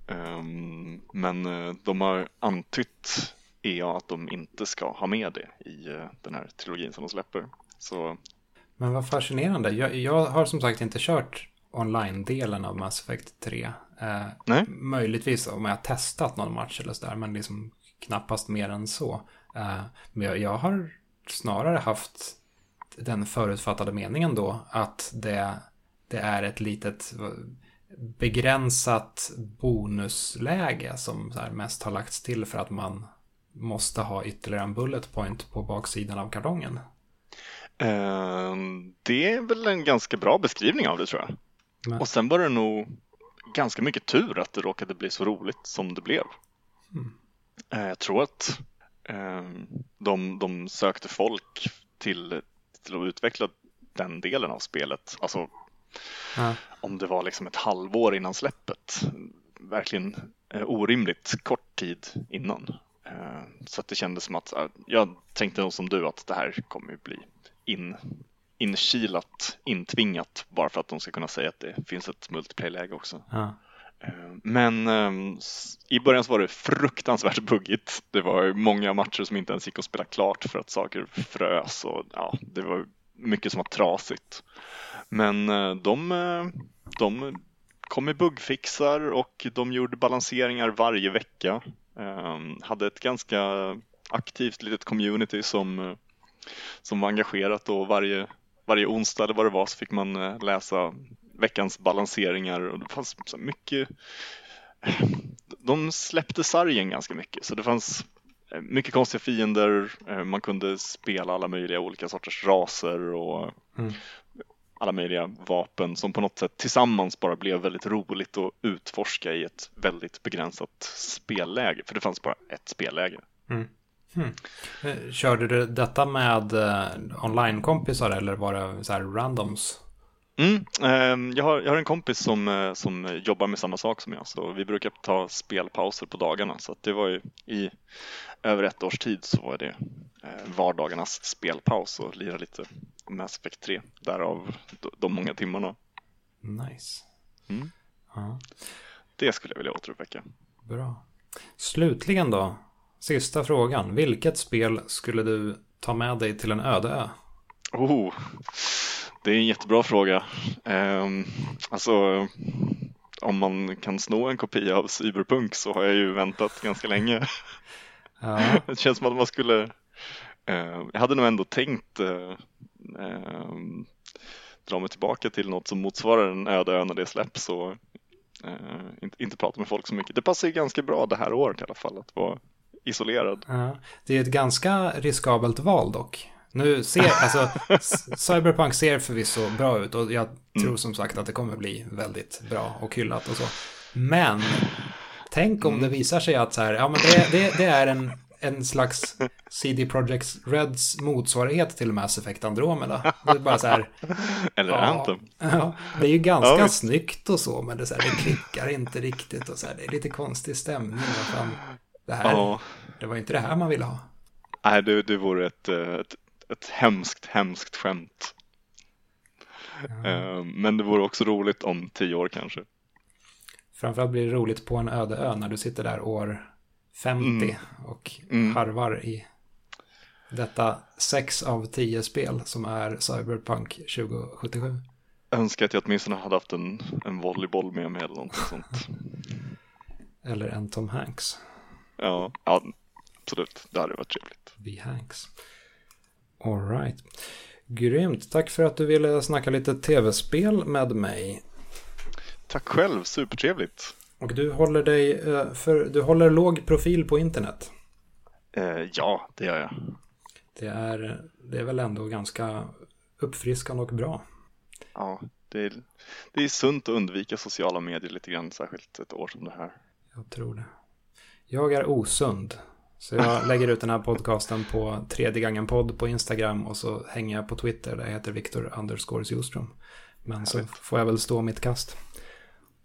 Ehm, men eh, de har antytt EA att de inte ska ha med det i eh, den här trilogin som de släpper. Så Men vad fascinerande. Jag, jag har som sagt inte kört online-delen av Mass Effect 3. Eh, Nej. Möjligtvis om jag har testat någon match eller sådär, men liksom knappast mer än så. Eh, men jag, jag har snarare haft den förutfattade meningen då att det, det är ett litet begränsat bonusläge som mest har lagts till för att man måste ha ytterligare en bullet point på baksidan av kartongen. ehm, det är väl en ganska bra beskrivning av det tror jag. Men- Och sen var det nog ganska mycket tur att det råkade bli så roligt som det blev. Mm. Eh, Jag tror att ehm, de, de sökte folk till, till att utveckla den delen av spelet. Alltså Ja. om det var liksom ett halvår innan släppet. Verkligen eh, orimligt kort tid innan. Eh, så att det kändes som att, jag tänkte nog som du att det här kommer ju bli in, inkilat, intvingat bara för att de ska kunna säga att det finns ett multiplayer-läge också. Ja. Eh, Men ehm, i början så var det fruktansvärt buggigt. Det var många matcher som inte ens gick att spela klart för att saker frös och ja, det var mycket som var trasigt. Men eh, de, eh, de kom med buggfixar och de gjorde balanseringar varje vecka. Ehm, Hade ett ganska aktivt litet community som, som var engagerat och varje, varje onsdag eller vad det var så fick man eh, läsa veckans balanseringar och det fanns så mycket de släppte sargen ganska mycket så det fanns eh, mycket konstiga fiender, eh, man kunde spela alla möjliga olika sorters raser och Mm. alla möjliga vapen som på något sätt tillsammans bara blev väldigt roligt att utforska i ett väldigt begränsat spelläge, för det fanns bara ett spelläge. Mm. Hmm. Eh, Körde du detta med eh, online-kompisar eller var det så här randoms? Mm, ehm, jag, har, jag har en kompis som, eh, som jobbar med samma sak som jag, så vi brukar ta spelpauser på dagarna. Så att det var ju i över ett års tid så var det eh, vardagarnas spelpaus och lira lite Mass Effect 3, därav de, de många timmarna. Nice. Mm. Ja, Det skulle jag vilja återuppväcka. bra. Slutligen då, sista frågan. Vilket spel skulle du ta med dig till en öde ö? Oh, det är en jättebra fråga. Um, alltså, om man kan sno en kopia av Cyberpunk så har jag ju väntat ganska länge. Ja, Det känns som att man skulle eh, Jag hade nog ändå tänkt eh, eh, dra mig tillbaka till något som motsvarar en öde ö när det släpps och eh, inte, inte prata med folk så mycket. Det passar ju ganska bra det här året i alla fall att vara isolerad. ja. Det är ett ganska riskabelt val dock. Nu ser, alltså, Cyberpunk ser förvisso bra ut och jag tror Mm. som sagt att det kommer bli väldigt bra och hyllat och så. Men tänk om Mm. det visar sig att så här, ja men det, det, det är en, en slags CD Projekt Reds motsvarighet till Mass Effect Andromeda. Det är bara så här, Eller Ja. Anthem. Ja, det är ju ganska Ja, snyggt och så, men det, så här, det klickar inte riktigt och så här, det är lite konstig stämning. Vad fan, det, här, Ja. det var inte det här man ville ha. Nej, det, det vore ett, ett, ett hemskt, hemskt skämt. Eh, Men det vore också roligt om tio år kanske. Framförallt blir det roligt på en öde ö när du sitter där år 50 Mm. och Mm. harvar i detta sex av tio spel som är Cyberpunk 2077. Jag önskar att jag åtminstone hade haft en, en volleyboll med mig eller något sånt. Eller en Tom Hanks. Ja, ja, absolut. Det hade varit trevligt. V. Hanks. All right. Grymt. Tack för att du ville snacka lite tv-spel med mig. Tack själv, supertrevligt. Och du håller dig eh, för, du håller låg profil på internet. Eh, ja, det gör jag. Det är, det är väl ändå ganska uppfriskande och bra. Ja, det är, det är sunt att undvika sociala medier lite grann, särskilt ett år som det här. Jag tror det. Jag är osund. Så jag lägger ut den här podcasten på tredje gången podd på Instagram och så hänger jag på Twitter där jag heter Viktor underscore Ljungström. Men så får jag väl stå mitt kast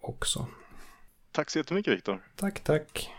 också. Tack så jättemycket Viktor. Tack, tack.